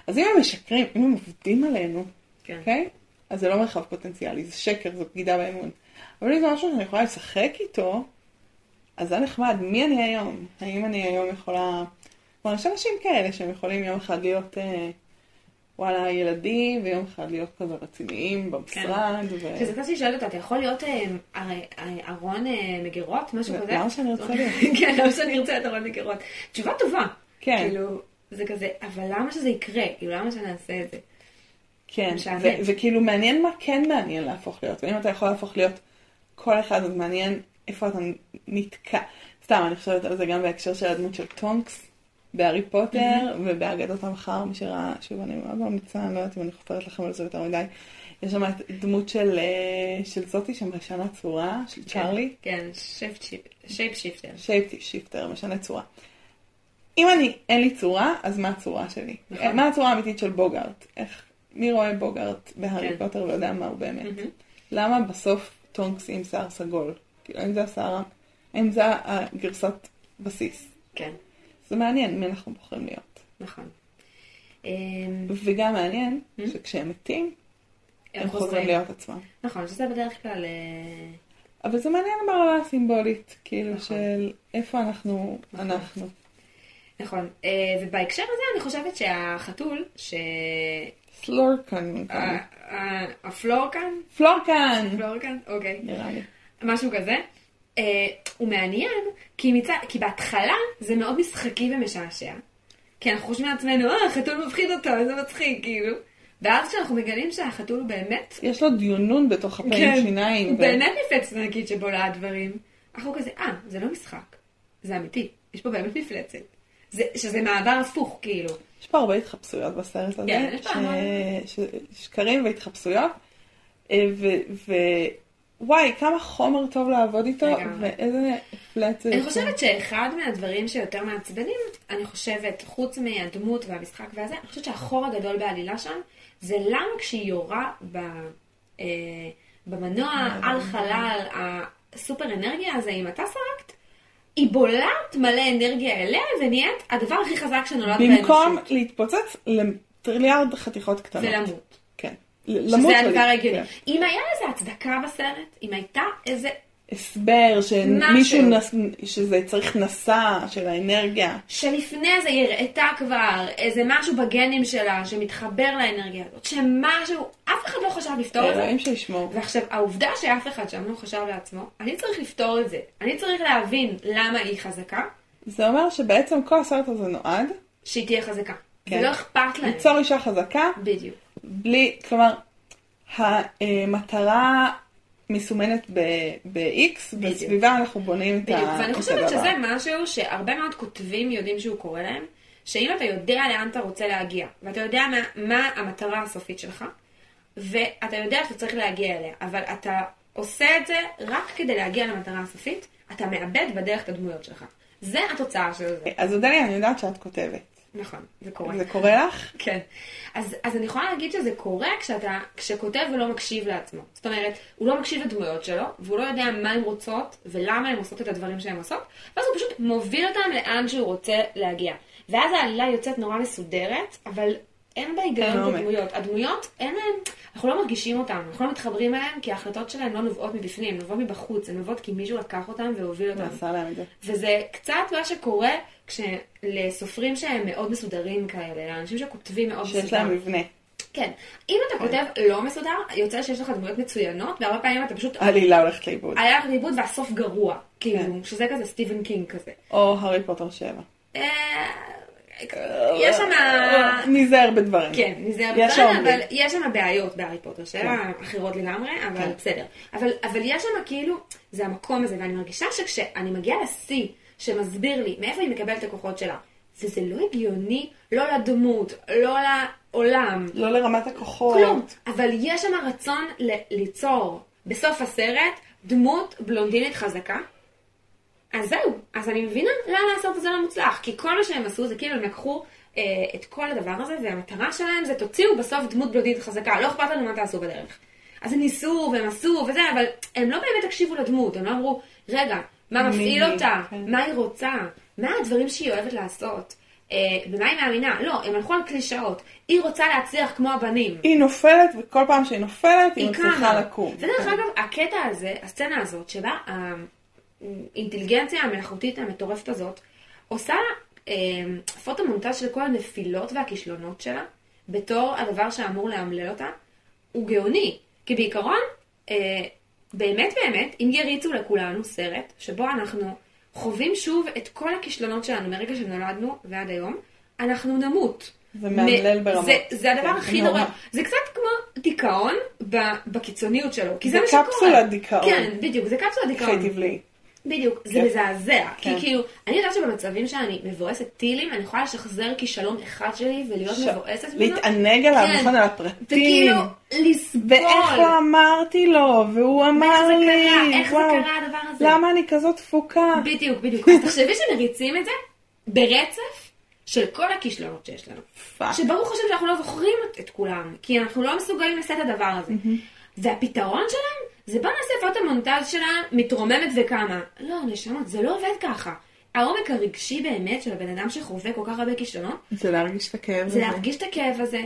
[SPEAKER 2] אז אם הם משקרים, אם הם עובדים עלינו,
[SPEAKER 1] כן.
[SPEAKER 2] אוקיי? אז זה לא מרחב פוטנציאלי, זה שקר, זו בגידה באמון. אבל אם זה משהו שאני יכולה לשחק איתו, אז זה נחמד. מי אני היום? האם אני היום יכולה... כלומר, יש אנשים כאלה שהם יכולים יום אחד להיות, אה, וואלה, ילדים, ויום אחד להיות כזה רציניים במשרד. ו...
[SPEAKER 1] שזה קצת שואלת אותה, אתה יכול להיות אה, הרי- אה, ארון אה, מגירות, משהו כזה?
[SPEAKER 2] למה שאני ארצה להיות? *laughs*
[SPEAKER 1] כן, למה שאני ארצה להיות ארון מגירות? תשובה טובה.
[SPEAKER 2] כן.
[SPEAKER 1] כאילו, זה כזה, אבל למה שזה יקרה? כאילו, למה שנעשה את זה?
[SPEAKER 2] כן, וכאילו מעניין מה כן מעניין להפוך להיות. ואם אתה יכול להפוך להיות כל אחד, אז מעניין איפה אתה נתקע. סתם, אני חושבת על זה גם בהקשר של הדמות של טונקס בהארי פוטר ובאגדות המחר, מי שראה, שוב, אני מאוד ממליצה, אני לא יודעת אם אני חופרת לכם על זה יותר מדי. יש שם את דמות של, אה, של זאתי שמשנה צורה, של צ'ארלי.
[SPEAKER 1] כן, shape shifter.
[SPEAKER 2] Shape shifter, משנה צורה. אם אני, אין לי צורה, אז מה הצורה שלי?
[SPEAKER 1] נכון.
[SPEAKER 2] מה הצורה האמיתית של בוגארט? איך, מי רואה בוגארט בהארי
[SPEAKER 1] כן.
[SPEAKER 2] פוטר ויודע מה הוא באמת? למה בסוף טונקס עם שיער סגול? כאילו, האם זה השיער, האם זה הגרסת בסיס?
[SPEAKER 1] כן,
[SPEAKER 2] זה מעניין מי אנחנו בוחרים להיות.
[SPEAKER 1] נכון.
[SPEAKER 2] וגם מעניין
[SPEAKER 1] Mm.
[SPEAKER 2] שכשהם מתים,
[SPEAKER 1] הם
[SPEAKER 2] חוזרים. להיות עצמם.
[SPEAKER 1] נכון, שזה בדרך כלל... אה,
[SPEAKER 2] אבל זה מעניין ברמה הסימבולית, כאילו
[SPEAKER 1] נכון.
[SPEAKER 2] של איפה אנחנו,
[SPEAKER 1] נכון.
[SPEAKER 2] אנחנו.
[SPEAKER 1] נכון, אה, ובהקשר הזה אני חושבת שהחתול, ש... ה- הפלורקן?
[SPEAKER 2] פלורקן,
[SPEAKER 1] פלורקן? אוקיי.
[SPEAKER 2] נראה לי.
[SPEAKER 1] משהו כזה. אה, הוא מעניין, כי, מצד, כי בהתחלה זה מאוד משחקי ומשעשע. כי אנחנו חושבים לעצמנו, אה, החתול מפחיד אותו, איזה מצחיק, כאילו. ואז כשאנחנו מגלים שהחתול הוא באמת,
[SPEAKER 2] יש לו דיונון בתוך הפה
[SPEAKER 1] כן,
[SPEAKER 2] שיניים.
[SPEAKER 1] הוא
[SPEAKER 2] ו-
[SPEAKER 1] באמת מפלצת ענקית שבולעת דברים. אנחנו כזה, אה, זה לא משחק, זה אמיתי, יש פה באמת מפלצת. זה, שזה מעבר הפוך, כאילו.
[SPEAKER 2] יש פה הרבה התחפשויות בסרט הזה.
[SPEAKER 1] כן, יש פה
[SPEAKER 2] ש-
[SPEAKER 1] המון.
[SPEAKER 2] ש- שקרים והתחפשויות. אה, ו- ו- וואי, כמה חומר טוב לעבוד איתו,
[SPEAKER 1] לגמרי.
[SPEAKER 2] ואיזה פלט זה.
[SPEAKER 1] אני
[SPEAKER 2] יוצא.
[SPEAKER 1] חושבת שאחד מהדברים שיותר מעצבנים, אני חושבת, חוץ מהדמות והמשחק והזה, אני חושבת שהחור הגדול בעלילה שם, זה למה כשהיא יורה ב, אה, במנוע על חלל הסופר אנרגיה הזה, אם אתה סרקת, היא בולעת מלא אנרגיה אליה ונהיית הדבר הכי חזק שנולד
[SPEAKER 2] במקום
[SPEAKER 1] באנושות.
[SPEAKER 2] להתפוצץ לטריליארד חתיכות קטנות.
[SPEAKER 1] ולמות.
[SPEAKER 2] למות
[SPEAKER 1] שזה הדבר ההגיוני.
[SPEAKER 2] כן.
[SPEAKER 1] אם היה לזה הצדקה בסרט, אם הייתה איזה
[SPEAKER 2] הסבר שמישהו. נס... שזה צריך נשא של האנרגיה.
[SPEAKER 1] שלפני זה היא הראתה כבר איזה משהו בגנים שלה שמתחבר לאנרגיה הזאת, שמשהו, אף אחד לא חשב לפתור את זה.
[SPEAKER 2] אלוהים שישמור.
[SPEAKER 1] ועכשיו, העובדה שאף אחד שם לא חשב לעצמו, אני צריך לפתור את זה. אני צריך להבין למה היא חזקה,
[SPEAKER 2] זה אומר שבעצם כל הסרט הזה נועד
[SPEAKER 1] שהיא תהיה חזקה.
[SPEAKER 2] כן.
[SPEAKER 1] ולא אכפת להם.
[SPEAKER 2] ליצור אישה חזקה,
[SPEAKER 1] בדיוק.
[SPEAKER 2] בלי, כלומר, המטרה מסומנת ב-X. בסביבה אנחנו בונים את
[SPEAKER 1] בדיוק.
[SPEAKER 2] ה-
[SPEAKER 1] ואני
[SPEAKER 2] את
[SPEAKER 1] חושבת
[SPEAKER 2] הדבר.
[SPEAKER 1] שזה משהו שהרבה מאוד כותבים יודעים שהוא קורה להם, שאם אתה יודע לאן אתה רוצה להגיע, ואתה יודע מה, מה המטרה הסופית שלך, ואתה יודע שאתה צריך להגיע אליה, אבל אתה עושה את זה רק כדי להגיע למטרה הסופית, אתה מאבד בדרך את הדמויות שלך. זה התוצאה של זה.
[SPEAKER 2] אז אודליה, אני יודעת שאת כותבת.
[SPEAKER 1] נכון, זה קורה.
[SPEAKER 2] זה קורה לך?
[SPEAKER 1] כן. אז, אז אני יכולה להגיד שזה קורה כשאתה, כשכותב ולא מקשיב לעצמו. זאת אומרת, הוא לא מקשיב לדמויות שלו, והוא לא יודע מה הן רוצות, ולמה הן עושות את הדברים שהן עושות, ואז הוא פשוט מוביל אותם לאן שהוא רוצה להגיע. ואז העלילה יוצאת נורא מסודרת, אבל אין בה היגיון
[SPEAKER 2] עומק.
[SPEAKER 1] בדמויות. הדמויות, אין להן, אנחנו לא מרגישים אותן, אנחנו לא מתחברים אליהן, כי ההחלטות שלהן לא נובעות מבפנים, הן נובעות מבחוץ, הן נובעות כי מישהו לקח אותן והוביל אותן.
[SPEAKER 2] ועשה להם את זה.
[SPEAKER 1] וזה קצת מה שקורה כשלסופרים שהם מאוד מסודרים כאלה, לאנשים שכותבים מאוד מסודר.
[SPEAKER 2] שיש להם מבנה.
[SPEAKER 1] כן. אם אתה כותב לא מסודר, יוצא שיש לך דמויות מצוינות, והרבה פעמים אתה פשוט...
[SPEAKER 2] העלילה הולכת לאיבוד.
[SPEAKER 1] הולך לאיבוד והסוף גרוע.
[SPEAKER 2] כן.
[SPEAKER 1] כאילו, שזה כזה סטיבן קינג כזה.
[SPEAKER 2] או הארי פוטר 7.
[SPEAKER 1] אה, יש שם...
[SPEAKER 2] ניזהר בדברים.
[SPEAKER 1] כן, נזהר
[SPEAKER 2] יש
[SPEAKER 1] בדברים. אבל יש שם בעיות בהארי פוטר, שאלה אחרות לגמרי, אבל
[SPEAKER 2] כן.
[SPEAKER 1] בסדר. אבל, יש שם כאילו, זה המקום הזה, ואני מרגישה שכשאני מגיעה לשיא שמסביר לי מאיפה היא מקבלת את הכוחות שלה, וזה לא הגיוני, לא לדמות, לא לעולם,
[SPEAKER 2] לא לרמת הכוחות.
[SPEAKER 1] כלום. אבל יש שם רצון ליצור בסוף הסרט דמות בלונדינית חזקה. אז זהו, אז אני מבינה למה הסרט הזה לא מוצלח, כי כל מה שהם עשו זה כאילו הם לקחו אה, את כל הדבר הזה, והמטרה שלהם זה תוציאו בסוף דמות בלונדינית חזקה, לא אכפת לנו מה תעשו בדרך. אז הם ניסו והם עשו וזה, אבל הם לא באמת הקשיבו לדמות, הם לא אמרו, רגע, מה מפעיל
[SPEAKER 2] היא?"
[SPEAKER 1] אותה,
[SPEAKER 2] כן.
[SPEAKER 1] מה היא רוצה, מה הדברים שהיא אוהבת לעשות, אה, במה היא מאמינה, לא, הם הלכו על קלישאות, היא רוצה להצליח כמו הבנים.
[SPEAKER 2] היא נופלת, וכל פעם שהיא נופלת, היא
[SPEAKER 1] היא
[SPEAKER 2] מצליחה. לקום.
[SPEAKER 1] ודרך
[SPEAKER 2] כן.
[SPEAKER 1] אגב, הקטע הזה, הסצנה הזאת, שבה האינטליגנציה המלאכותית המטורפת הזאת, עושה אה, פוטו-מונטז של כל הנפילות והכישלונות שלה, בתור הדבר שאמור לאמלל אותה, הוא גאוני. כי בעיקרון, אה, באמת באמת, אם יריצו לכולנו סרט, שבו אנחנו חווים שוב את כל הכישלונות שלנו מרגע שנולדנו ועד היום, אנחנו נמות.
[SPEAKER 2] זה מאמלל ברמות.
[SPEAKER 1] זה, זה הדבר
[SPEAKER 2] כן,
[SPEAKER 1] הכי
[SPEAKER 2] נורא.
[SPEAKER 1] נורא. זה קצת כמו דיכאון בקיצוניות שלו. כי זה,
[SPEAKER 2] זה
[SPEAKER 1] מה שקורה.
[SPEAKER 2] קפסולת דיכאון.
[SPEAKER 1] כן, בדיוק, זה קפסולת דיכאון.
[SPEAKER 2] חייטיב לי.
[SPEAKER 1] בדיוק, זה
[SPEAKER 2] כן.
[SPEAKER 1] מזעזע. כי
[SPEAKER 2] כן.
[SPEAKER 1] כאילו, אני יודעת שבמצבים שאני מבואסת טילים, אני יכולה לשחזר כישלון אחד שלי ולהיות מבואסת ממנו.
[SPEAKER 2] להתענג עליו,
[SPEAKER 1] כן.
[SPEAKER 2] נכון, על הפרטים.
[SPEAKER 1] וכאילו, לסבול.
[SPEAKER 2] ואיך לא אמרתי לו, והוא אמר
[SPEAKER 1] זה
[SPEAKER 2] לי,
[SPEAKER 1] קרה, איך זה
[SPEAKER 2] וואו,
[SPEAKER 1] קרה הדבר הזה.
[SPEAKER 2] למה אני כזאת דפוקה?
[SPEAKER 1] בדיוק, בדיוק. אז תחשבי שמריצים את זה ברצף של כל הכישלונות שיש לנו.
[SPEAKER 2] fuck.
[SPEAKER 1] שברוך השם שאנחנו לא זוכרים את, את כולם, כי אנחנו לא מסוגלים לשאת את הדבר הזה. והפתרון שלהם זה בוא נעשה פוטו מונטז שלה מתרוממת וקמה. לא, נשמות, זה לא עובד ככה. העומק הרגשי באמת של הבן אדם שחווה כל כך הרבה כישלונות,
[SPEAKER 2] זה להרגיש את הכאב
[SPEAKER 1] זה
[SPEAKER 2] הזה.
[SPEAKER 1] להרגיש את הכאב הזה,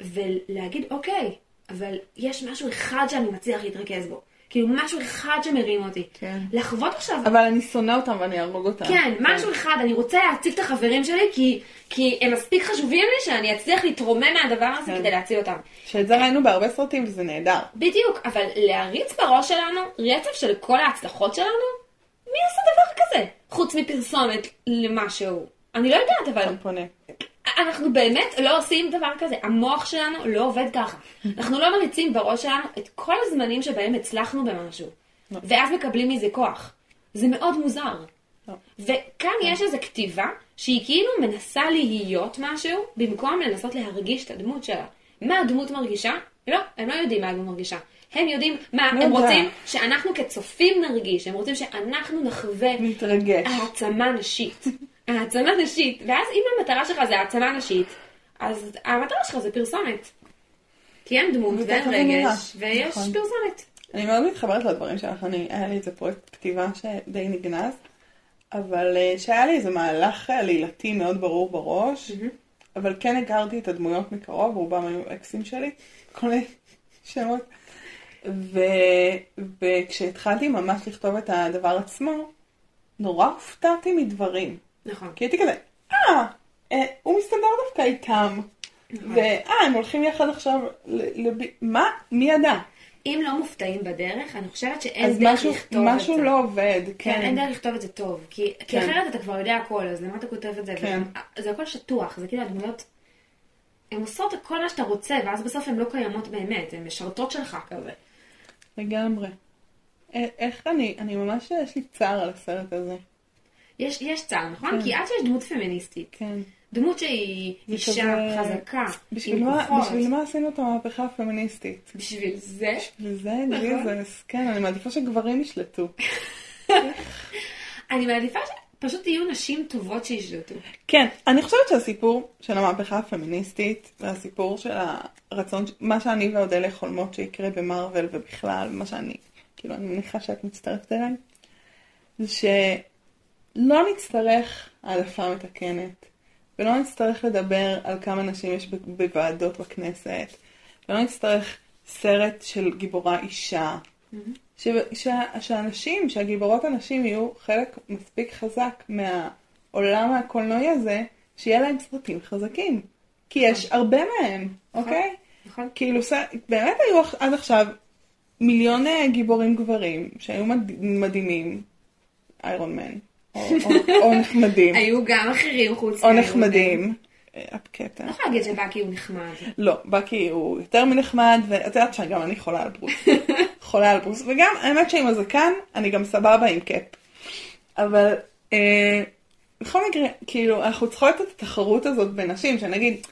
[SPEAKER 1] ולהגיד, אוקיי, אבל יש משהו אחד שאני מצליח להתרכז בו. כאילו, משהו אחד שמרים אותי.
[SPEAKER 2] כן.
[SPEAKER 1] לחוות עכשיו
[SPEAKER 2] אבל אני שונא אותם ואני אהרוג אותם.
[SPEAKER 1] כן, משהו אחד, אני רוצה להציג את החברים שלי, כי, כי הם מספיק חשובים לי שאני אצליח להתרומם מהדבר הזה
[SPEAKER 2] כן.
[SPEAKER 1] כדי להציל אותם.
[SPEAKER 2] שאת זה ראינו בהרבה סרטים וזה נהדר.
[SPEAKER 1] בדיוק, אבל להריץ בראש שלנו רצף של כל ההצלחות שלנו, מי עושה דבר כזה? חוץ מפרסומת למשהו. אני לא יודעת, אבל
[SPEAKER 2] פונה.
[SPEAKER 1] אנחנו באמת לא עושים דבר כזה. המוח שלנו לא עובד ככה. אנחנו לא מריצים בראש שלנו את כל הזמנים שבהם הצלחנו במשהו.
[SPEAKER 2] לא.
[SPEAKER 1] ואז מקבלים מזה כוח. זה מאוד מוזר.
[SPEAKER 2] לא.
[SPEAKER 1] וכאן יש איזו כתיבה שהיא כאילו מנסה להיות משהו, במקום לנסות להרגיש את הדמות שלה. מה הדמות מרגישה? לא, הם לא יודעים מה הדמות מרגישה. הם יודעים מה,
[SPEAKER 2] לא
[SPEAKER 1] הם. רוצים שאנחנו כצופים נרגיש, הם רוצים שאנחנו נחווה
[SPEAKER 2] להתרגש.
[SPEAKER 1] העצמה נשית. העצמה נשית. ואז אם המטרה שלך זה העצמה נשית, אז המטרה שלך זה פרסומת. כי אין דמות ואין. רגש, ויש
[SPEAKER 2] נכון.
[SPEAKER 1] פרסומת.
[SPEAKER 2] אני מאוד מתחברת לדברים שלך, אני, היה לי איזה פרויקט כתיבה שדי נגנז, אבל אה, שהיה לי איזה מהלך עלילתי מאוד ברור בראש, אבל כן הכרתי את הדמויות מקרוב, רובם היו אקסים שלי, כל מיני שמות, ו, וכשהתחלתי ממש לכתוב את הדבר עצמו, נורא הופתעתי מדברים.
[SPEAKER 1] נכון.
[SPEAKER 2] כי הייתי כזה, אה, אה, הוא מסתדר דווקא איתם. ואה, הם הולכים יחד עכשיו, ל- לב... מה? מי ידע?
[SPEAKER 1] אם לא מופתעים בדרך, אני חושבת שאין
[SPEAKER 2] אז
[SPEAKER 1] דרך
[SPEAKER 2] משהו,
[SPEAKER 1] לכתוב את זה.
[SPEAKER 2] משהו לא עובד,
[SPEAKER 1] כן,
[SPEAKER 2] כן.
[SPEAKER 1] אין דרך לכתוב את זה טוב. כי, כי
[SPEAKER 2] כן.
[SPEAKER 1] אחרת אתה כבר יודע הכל, אז למה אתה כותב את זה?
[SPEAKER 2] כן.
[SPEAKER 1] זה הכל שטוח, זה כאילו הדמויות... הן עושות את כל מה שאתה רוצה, ואז בסוף הן לא קיימות באמת, הן משרתות שלך כזה.
[SPEAKER 2] לגמרי. איך אני, אני ממש, יש לי צער על הסרט הזה.
[SPEAKER 1] יש, יש צער, נכון?
[SPEAKER 2] כן.
[SPEAKER 1] כי עד שיש דמות פמיניסטית,
[SPEAKER 2] כן.
[SPEAKER 1] דמות שהיא אישה
[SPEAKER 2] כזה-
[SPEAKER 1] חזקה,
[SPEAKER 2] בשביל
[SPEAKER 1] עם
[SPEAKER 2] מה,
[SPEAKER 1] כוחות,
[SPEAKER 2] בשביל מה עשינו את המהפכה הפמיניסטית?
[SPEAKER 1] בשביל זה,
[SPEAKER 2] בשביל זה,
[SPEAKER 1] נכון.
[SPEAKER 2] ג'יזוס. כן, אני מעדיפה שגברים ישלטו. *laughs*
[SPEAKER 1] אני מעדיפה שפשוט יהיו נשים טובות שישלטו.
[SPEAKER 2] כן, אני חושבת שהסיפור של המהפכה הפמיניסטית, והסיפור של הרצון, מה שאני ואודליה חולמות שיקרה במרוויל ובכלל, מה שאני, כאילו, אני מניחה שאת מצטרפת אליי, זה שלא נצטרך העדפה מתקנת, ולא נצטרך לדבר על כמה נשים יש בוועדות בכנסת, ולא נצטרך סרט של גיבורה אישה. ש, ש, שאנשים, שהגיבורות הנשים יהיו חלק מספיק חזק מהעולם הקולנועי הזה, שיהיה להם סרטים חזקים. כי יש הרבה מהם, אוקיי?
[SPEAKER 1] נכון?
[SPEAKER 2] כאילו, באמת היו עד עכשיו מיליון אה, גיבורים גברים שהיו מד... מדהימים, איירון מן, או, או, או נחמדים,
[SPEAKER 1] היו גם אחרים חוץ
[SPEAKER 2] או
[SPEAKER 1] מאיירון
[SPEAKER 2] נחמדים. הקטע.
[SPEAKER 1] לא יכולה להגיד שבאקי הוא נחמד.
[SPEAKER 2] לא, בקי הוא יותר מנחמד, ואת יודעת שגם אני חולה על ברוס. *laughs* חולה על ברוס, וגם האמת שעם הזקן, אני גם סבבה עם קאפ. אבל אה, בכל מקרה, כאילו, אנחנו צריכות את התחרות הזאת בנשים, שנגיד,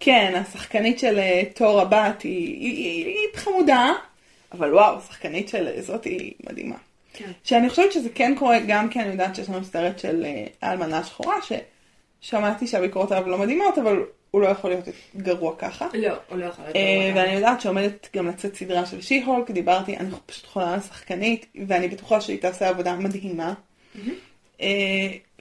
[SPEAKER 2] כן, השחקנית של אה, תור הבת היא, היא, היא, היא חמודה, אבל וואו, השחקנית של זאת היא מדהימה.
[SPEAKER 1] כן.
[SPEAKER 2] שאני חושבת שזה כן קורה גם כי אני יודעת שיש לנו סרט של אה, האלמנה השחורה, ששמעתי שהביקורות עליו לא מדהימות, אבל הוא לא יכול להיות גרוע ככה.
[SPEAKER 1] לא, הוא לא יכול להיות
[SPEAKER 2] אה,
[SPEAKER 1] גרוע
[SPEAKER 2] ואני יודעת שעומדת גם לצאת סדרה של שי-הולק, דיברתי, אני פשוט חולה על השחקנית, ואני בטוחה שהיא תעשה עבודה מדהימה. אה,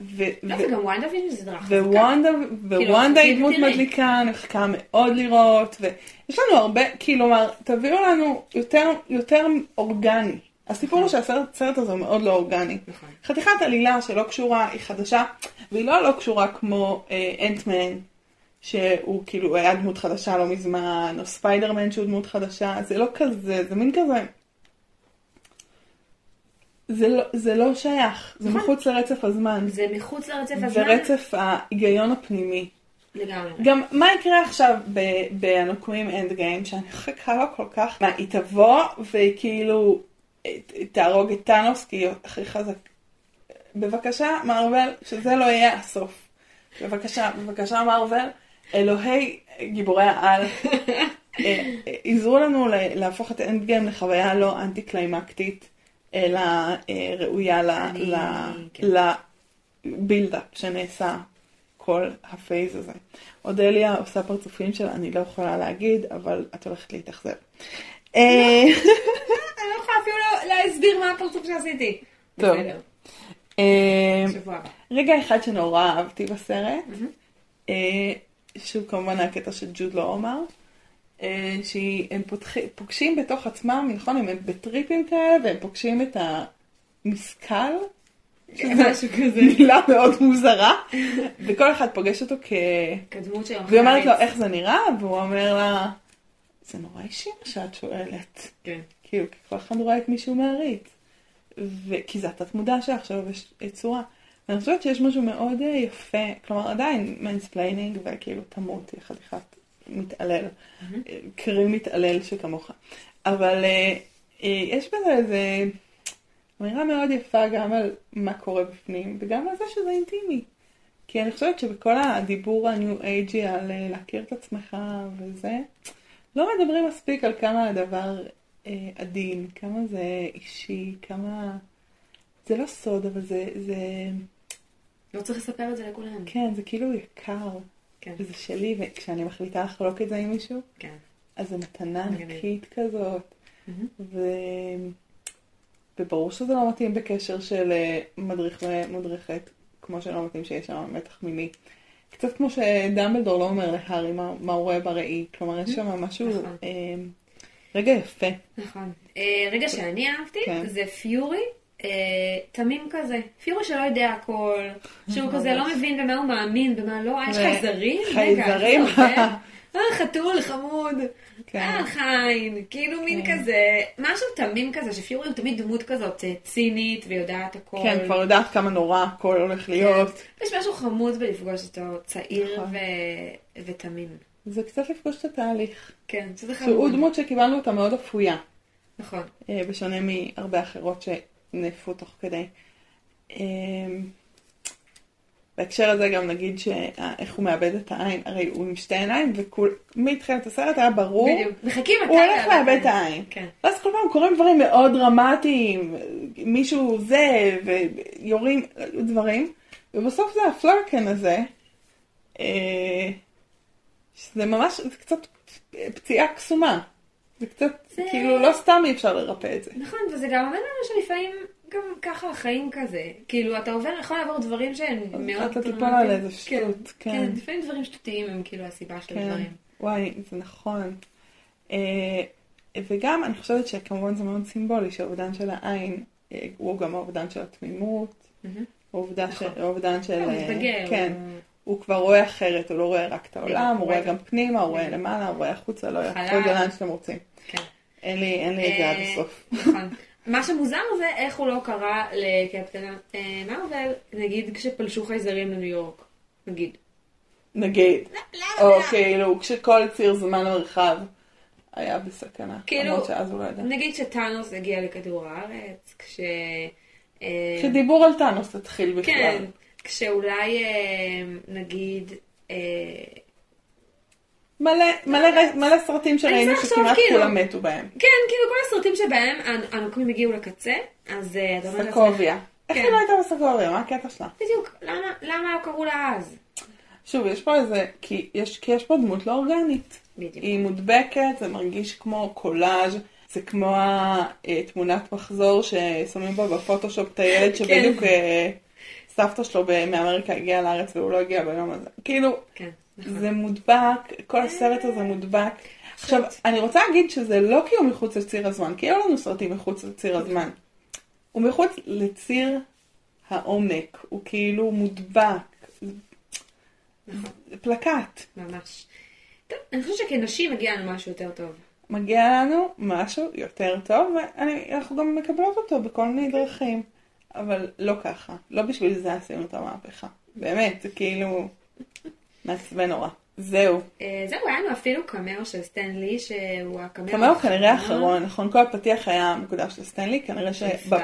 [SPEAKER 2] ו- ו-
[SPEAKER 1] וגם וונדה ויז'ן זה סדרה חזקה.
[SPEAKER 2] ווונדה, ווונדה היא דמות. מדליקה, אני מחכה מאוד לראות, ויש לנו הרבה, כלומר, תביאו לנו יותר אורגני. הסיפור הוא שהסרט הסרט הזה מאוד לא אורגני.
[SPEAKER 1] נכון.
[SPEAKER 2] חתיכת עלילה שלא קשורה, היא חדשה, והיא לא לא קשורה כמו אה, אנטמן, שהוא כאילו היה דמות חדשה לא מזמן, או ספיידרמן שהוא דמות חדשה, זה לא כזה, זה מין כזה... זה לא, זה לא שייך, זה
[SPEAKER 1] נכון.
[SPEAKER 2] מחוץ לרצף הזמן.
[SPEAKER 1] זה מחוץ לרצף הזמן.
[SPEAKER 2] ורצף ההיגיון הפנימי.
[SPEAKER 1] לגמרי.
[SPEAKER 2] גם מה יקרה עכשיו ב- ב"הנוקמים Endgame", שאני מחכה לו כל כך, מה, היא תבוא והיא כאילו ת- תהרוג את טאנוס כי היא הכי חזק, בבקשה, מארוול, שזה לא יהיה הסוף. בבקשה, בבקשה, מארוול, אלוהי גיבורי העל, אה, אה, עזרו לנו להפוך את Endgame לחוויה לא אנטי קליימקטית, אלא אה, ראויה ל-
[SPEAKER 1] אני-
[SPEAKER 2] ל-
[SPEAKER 1] כן.
[SPEAKER 2] ל build-up שנעשה כל ה phase הזה. אודליה עושה פרצופים של אני לא יכולה להגיד, אבל את הולכת להתאכזב. *laughs*
[SPEAKER 1] להסביר מה הפרצוף שעשיתי.
[SPEAKER 2] טוב.
[SPEAKER 1] בסדר,
[SPEAKER 2] אה. רגע אחד שנורא אהבתי בסרט, אה, שהוא כמובן הקטע של ג'וד לא אומר, אה, שהם פוגשים בתוך עצמם, נכון, הם בטריפים כאלה, והם פוגשים את המשכל, *laughs*
[SPEAKER 1] משהו כזה.
[SPEAKER 2] מילה מאוד מוזרה, וכל אחד פוגש אותו כ...
[SPEAKER 1] כדמות של
[SPEAKER 2] והיא אומרת לו איך זה נראה, והוא אומר לה, זה נורא אישי מה שאת שואלת.
[SPEAKER 1] כן.
[SPEAKER 2] כאילו, כי כל אחד רואה את מישהו מעריץ. כי זה התת מודע שעכשיו יש צורה. ואני חושבת שיש משהו מאוד אה, יפה, כלומר עדיין mansplaining וכאילו תמות היא חתיכת מתעלל, אה, קרי מתעלל שכמוך. אבל אה, אה, יש בזה איזה אמירה מאוד יפה גם על מה קורה בפנים וגם על זה שזה אינטימי. כי אני חושבת שבכל הדיבור הניו אייג'י על להכיר את עצמך וזה, לא מדברים מספיק על כמה הדבר עדין, כמה זה אישי, כמה... זה לא סוד, אבל זה, זה...
[SPEAKER 1] לא צריך לספר את זה לכולם.
[SPEAKER 2] כן, זה כאילו יקר,
[SPEAKER 1] כן.
[SPEAKER 2] וזה שלי, וכשאני מחליטה לחלוק את זה עם מישהו,
[SPEAKER 1] כן.
[SPEAKER 2] אז זו מתנה. ענקית כזאת. ו... וברור שזה לא מתאים בקשר של אה, מדריך ומודרכת, כמו שלא מתאים שיש שם מתח מיני. קצת כמו שדמבלדור לא אומר להארי מה, מה הוא רואה בראי, כלומר יש שם משהו,
[SPEAKER 1] נכון.
[SPEAKER 2] רגע יפה.
[SPEAKER 1] נכון. אה, רגע שאני אהבתי,
[SPEAKER 2] כן.
[SPEAKER 1] זה פיורי. אה, תמים כזה, פיורי שלא יודע הכל, שהוא כזה לא מבין במה הוא מאמין, במה לא, אה, יש חייזרים?
[SPEAKER 2] חייזרים. *laughs*
[SPEAKER 1] אה, חתול חמוד,
[SPEAKER 2] כן.
[SPEAKER 1] אה, חיים, כאילו מין
[SPEAKER 2] כן.
[SPEAKER 1] כזה, משהו תמים כזה, שפיורי הוא תמיד דמות כזאת צינית ויודעת הכל.
[SPEAKER 2] כן, כבר יודעת כמה נורא הכל הולך להיות.
[SPEAKER 1] יש משהו חמוד בלפגוש אותו, צעיר
[SPEAKER 2] נכון.
[SPEAKER 1] ותמים.
[SPEAKER 2] זה קצת לפגוש את התהליך.
[SPEAKER 1] כן, שזה
[SPEAKER 2] שהוא
[SPEAKER 1] חמוד.
[SPEAKER 2] דמות שקיבלנו אותה מאוד אפויה,
[SPEAKER 1] נכון.
[SPEAKER 2] אה, בשונה מהרבה אחרות שנאפו תוך כדי. אה, בהקשר הזה גם נגיד שאיך הוא מאבד את העין, הרי הוא עם שתי עיניים, ומתחילת הסרט היה ברור,
[SPEAKER 1] בדיוק. מחכים
[SPEAKER 2] הוא הולך
[SPEAKER 1] לאבד
[SPEAKER 2] לאבד את העין.
[SPEAKER 1] כן.
[SPEAKER 2] ואז כל פעם קורים דברים מאוד דרמטיים, מישהו זה, ויורים דברים, ובסוף זה הפלרקן הזה, אה, שזה ממש, זה קצת פציעה קסומה. זה קצת,
[SPEAKER 1] זה-
[SPEAKER 2] כאילו, לא סתם אי אפשר לרפא את זה.
[SPEAKER 1] נכון, וזה גם אומר לנו שלפעמים גם ככה החיים כזה. כאילו, אתה עובר, יכול לעבור דברים שהם מאוד
[SPEAKER 2] אתה תיפול. על איזה שטות, כן.
[SPEAKER 1] כן, לפעמים דברים שטותיים הם כאילו הסיבה של
[SPEAKER 2] כן,
[SPEAKER 1] הדברים.
[SPEAKER 2] וואי, זה נכון. אה, וגם, אני חושבת שכמובן זה מאוד סימבולי שהאובדן של העין אה, הוא גם האובדן של התמימות. האובדן
[SPEAKER 1] נכון.
[SPEAKER 2] של-.
[SPEAKER 1] הוא
[SPEAKER 2] אה. כן.
[SPEAKER 1] הוא-
[SPEAKER 2] כבר רואה אחרת, הוא לא רואה רק את העולם,
[SPEAKER 1] הוא רואה
[SPEAKER 2] גם פנימה, הוא רואה
[SPEAKER 1] כן.
[SPEAKER 2] למעלה, הוא רואה החוצה, לא
[SPEAKER 1] חלל.
[SPEAKER 2] יכול לאן שאתם רוצים.
[SPEAKER 1] כן.
[SPEAKER 2] אין לי את זה עד
[SPEAKER 1] אה,
[SPEAKER 2] הסוף.
[SPEAKER 1] נכון. מה שמוזר זה איך הוא לא קרא לקפטן אה, מרוויל, נגיד כשפלשו חייזרים לניו יורק. נגיד.
[SPEAKER 2] נגיד.
[SPEAKER 1] למה?
[SPEAKER 2] או כאילו, כשכל ציר זמן מרחב היה בסכנה.
[SPEAKER 1] כאילו,
[SPEAKER 2] למרות שאז הוא לא ידע.
[SPEAKER 1] נגיד שטאנוס הגיע לכדור הארץ, כש... אה,
[SPEAKER 2] כשדיבור על טאנוס התחיל בכלל.
[SPEAKER 1] כן, כשאולי אה, נגיד... אה,
[SPEAKER 2] מלא, מלא, סרטים שראינו שכמעט
[SPEAKER 1] כאילו.
[SPEAKER 2] כולם מתו בהם.
[SPEAKER 1] כן, כאילו כל הסרטים שבהם הנ- הנוקמים הגיעו לקצה, אז אה, אתה אומר לעצמך,
[SPEAKER 2] סקוביה. איך
[SPEAKER 1] כן.
[SPEAKER 2] היא לא הייתה בסקוביה? מה הקטע שלה?
[SPEAKER 1] בדיוק, למה למה לא קראו לה אז?
[SPEAKER 2] שוב, יש פה איזה, כי יש, כי יש פה דמות לא אורגנית.
[SPEAKER 1] בדיוק.
[SPEAKER 2] היא מודבקת, זה מרגיש כמו קולאז', זה כמו התמונת מחזור ששמים בה בפוטושופ את הילד שבדיוק אה, סבתא שלו מאמריקה הגיעה לארץ והוא לא הגיע ביום הזה. כאילו,
[SPEAKER 1] כן, נכון.
[SPEAKER 2] זה מודבק, כל הסרט הזה מודבק. עכשיו, אני רוצה להגיד שזה לא כי הוא מחוץ לציר הזמן, כי אין לנו סרטים מחוץ לציר הזמן. הוא מחוץ לציר העומק, הוא כאילו מודבק.
[SPEAKER 1] נכון,
[SPEAKER 2] פלקט.
[SPEAKER 1] ממש. טוב, אני חושבת שכנשים מגיע לנו משהו יותר טוב.
[SPEAKER 2] מגיע לנו משהו יותר טוב, ואנחנו גם מקבלות אותו בכל מיני דרכים. אבל לא ככה, לא בשביל זה עשינו את המהפכה. באמת, זה כאילו מעצבן נורא. זהו.
[SPEAKER 1] אה, זהו, היה לנו אפילו קמאו של סטן לי, שהוא הקמאו
[SPEAKER 2] קמאו כנראה האחרון, נכון? כל הפתיח היה מוקדש לסטנלי, כנראה
[SPEAKER 1] נפלא.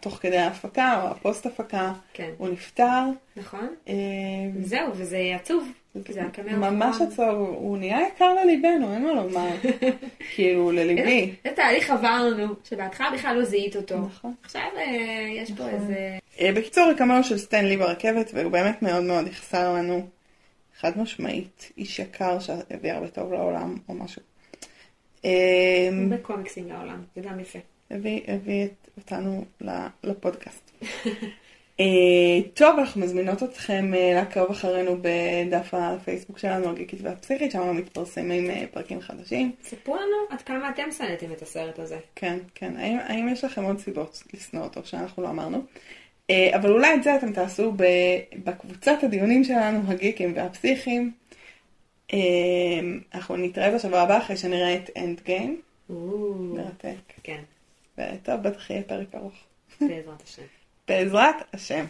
[SPEAKER 2] תוך כדי ההפקה או הפוסט הפקה,
[SPEAKER 1] כן.
[SPEAKER 2] הוא נפטר.
[SPEAKER 1] נכון?
[SPEAKER 2] אה,
[SPEAKER 1] זהו, וזה עצוב. כי זה
[SPEAKER 2] ממש. עצוב, הוא נהיה יקר לליבנו, אין מה לומר. *laughs* כאילו, לליבי.
[SPEAKER 1] איזה תהליך עברנו, שבהתחלה בכלל לא זיהית אותו.
[SPEAKER 2] נכון.
[SPEAKER 1] עכשיו אה, יש פה
[SPEAKER 2] נכון.
[SPEAKER 1] איזה...
[SPEAKER 2] אה, בקיצור, הקמאו של סטנלי ברכבת, והוא באמת מאוד מאוד יחסר לנו. חד משמעית, איש יקר שהביא הרבה טוב לעולם, או משהו. אה,
[SPEAKER 1] הרבה קומיקסים לעולם, זה גם יפה.
[SPEAKER 2] הביא, הביא אותנו לפודקאסט. *laughs* אה, טוב, אנחנו מזמינות אתכם אה, לעקוב אחרינו בדף הפייסבוק שלנו, הגיקית והפסיכית, שם מתפרסמים אה, פרקים חדשים.
[SPEAKER 1] ספרו לנו עד כמה אתם שנאתם את הסרט הזה.
[SPEAKER 2] כן, כן. האם, האם יש לכם עוד סיבות לשנוא אותו שאנחנו לא אמרנו? אבל אולי את זה אתם תעשו בקבוצת הדיונים שלנו, הגיקים והפסיכים. אנחנו נתראה בשבוע הבא אחרי שנראה את אנד גיים. מרתק.
[SPEAKER 1] כן,
[SPEAKER 2] וטוב, בטח יהיה פרק ארוך.
[SPEAKER 1] בעזרת השם.
[SPEAKER 2] בעזרת השם.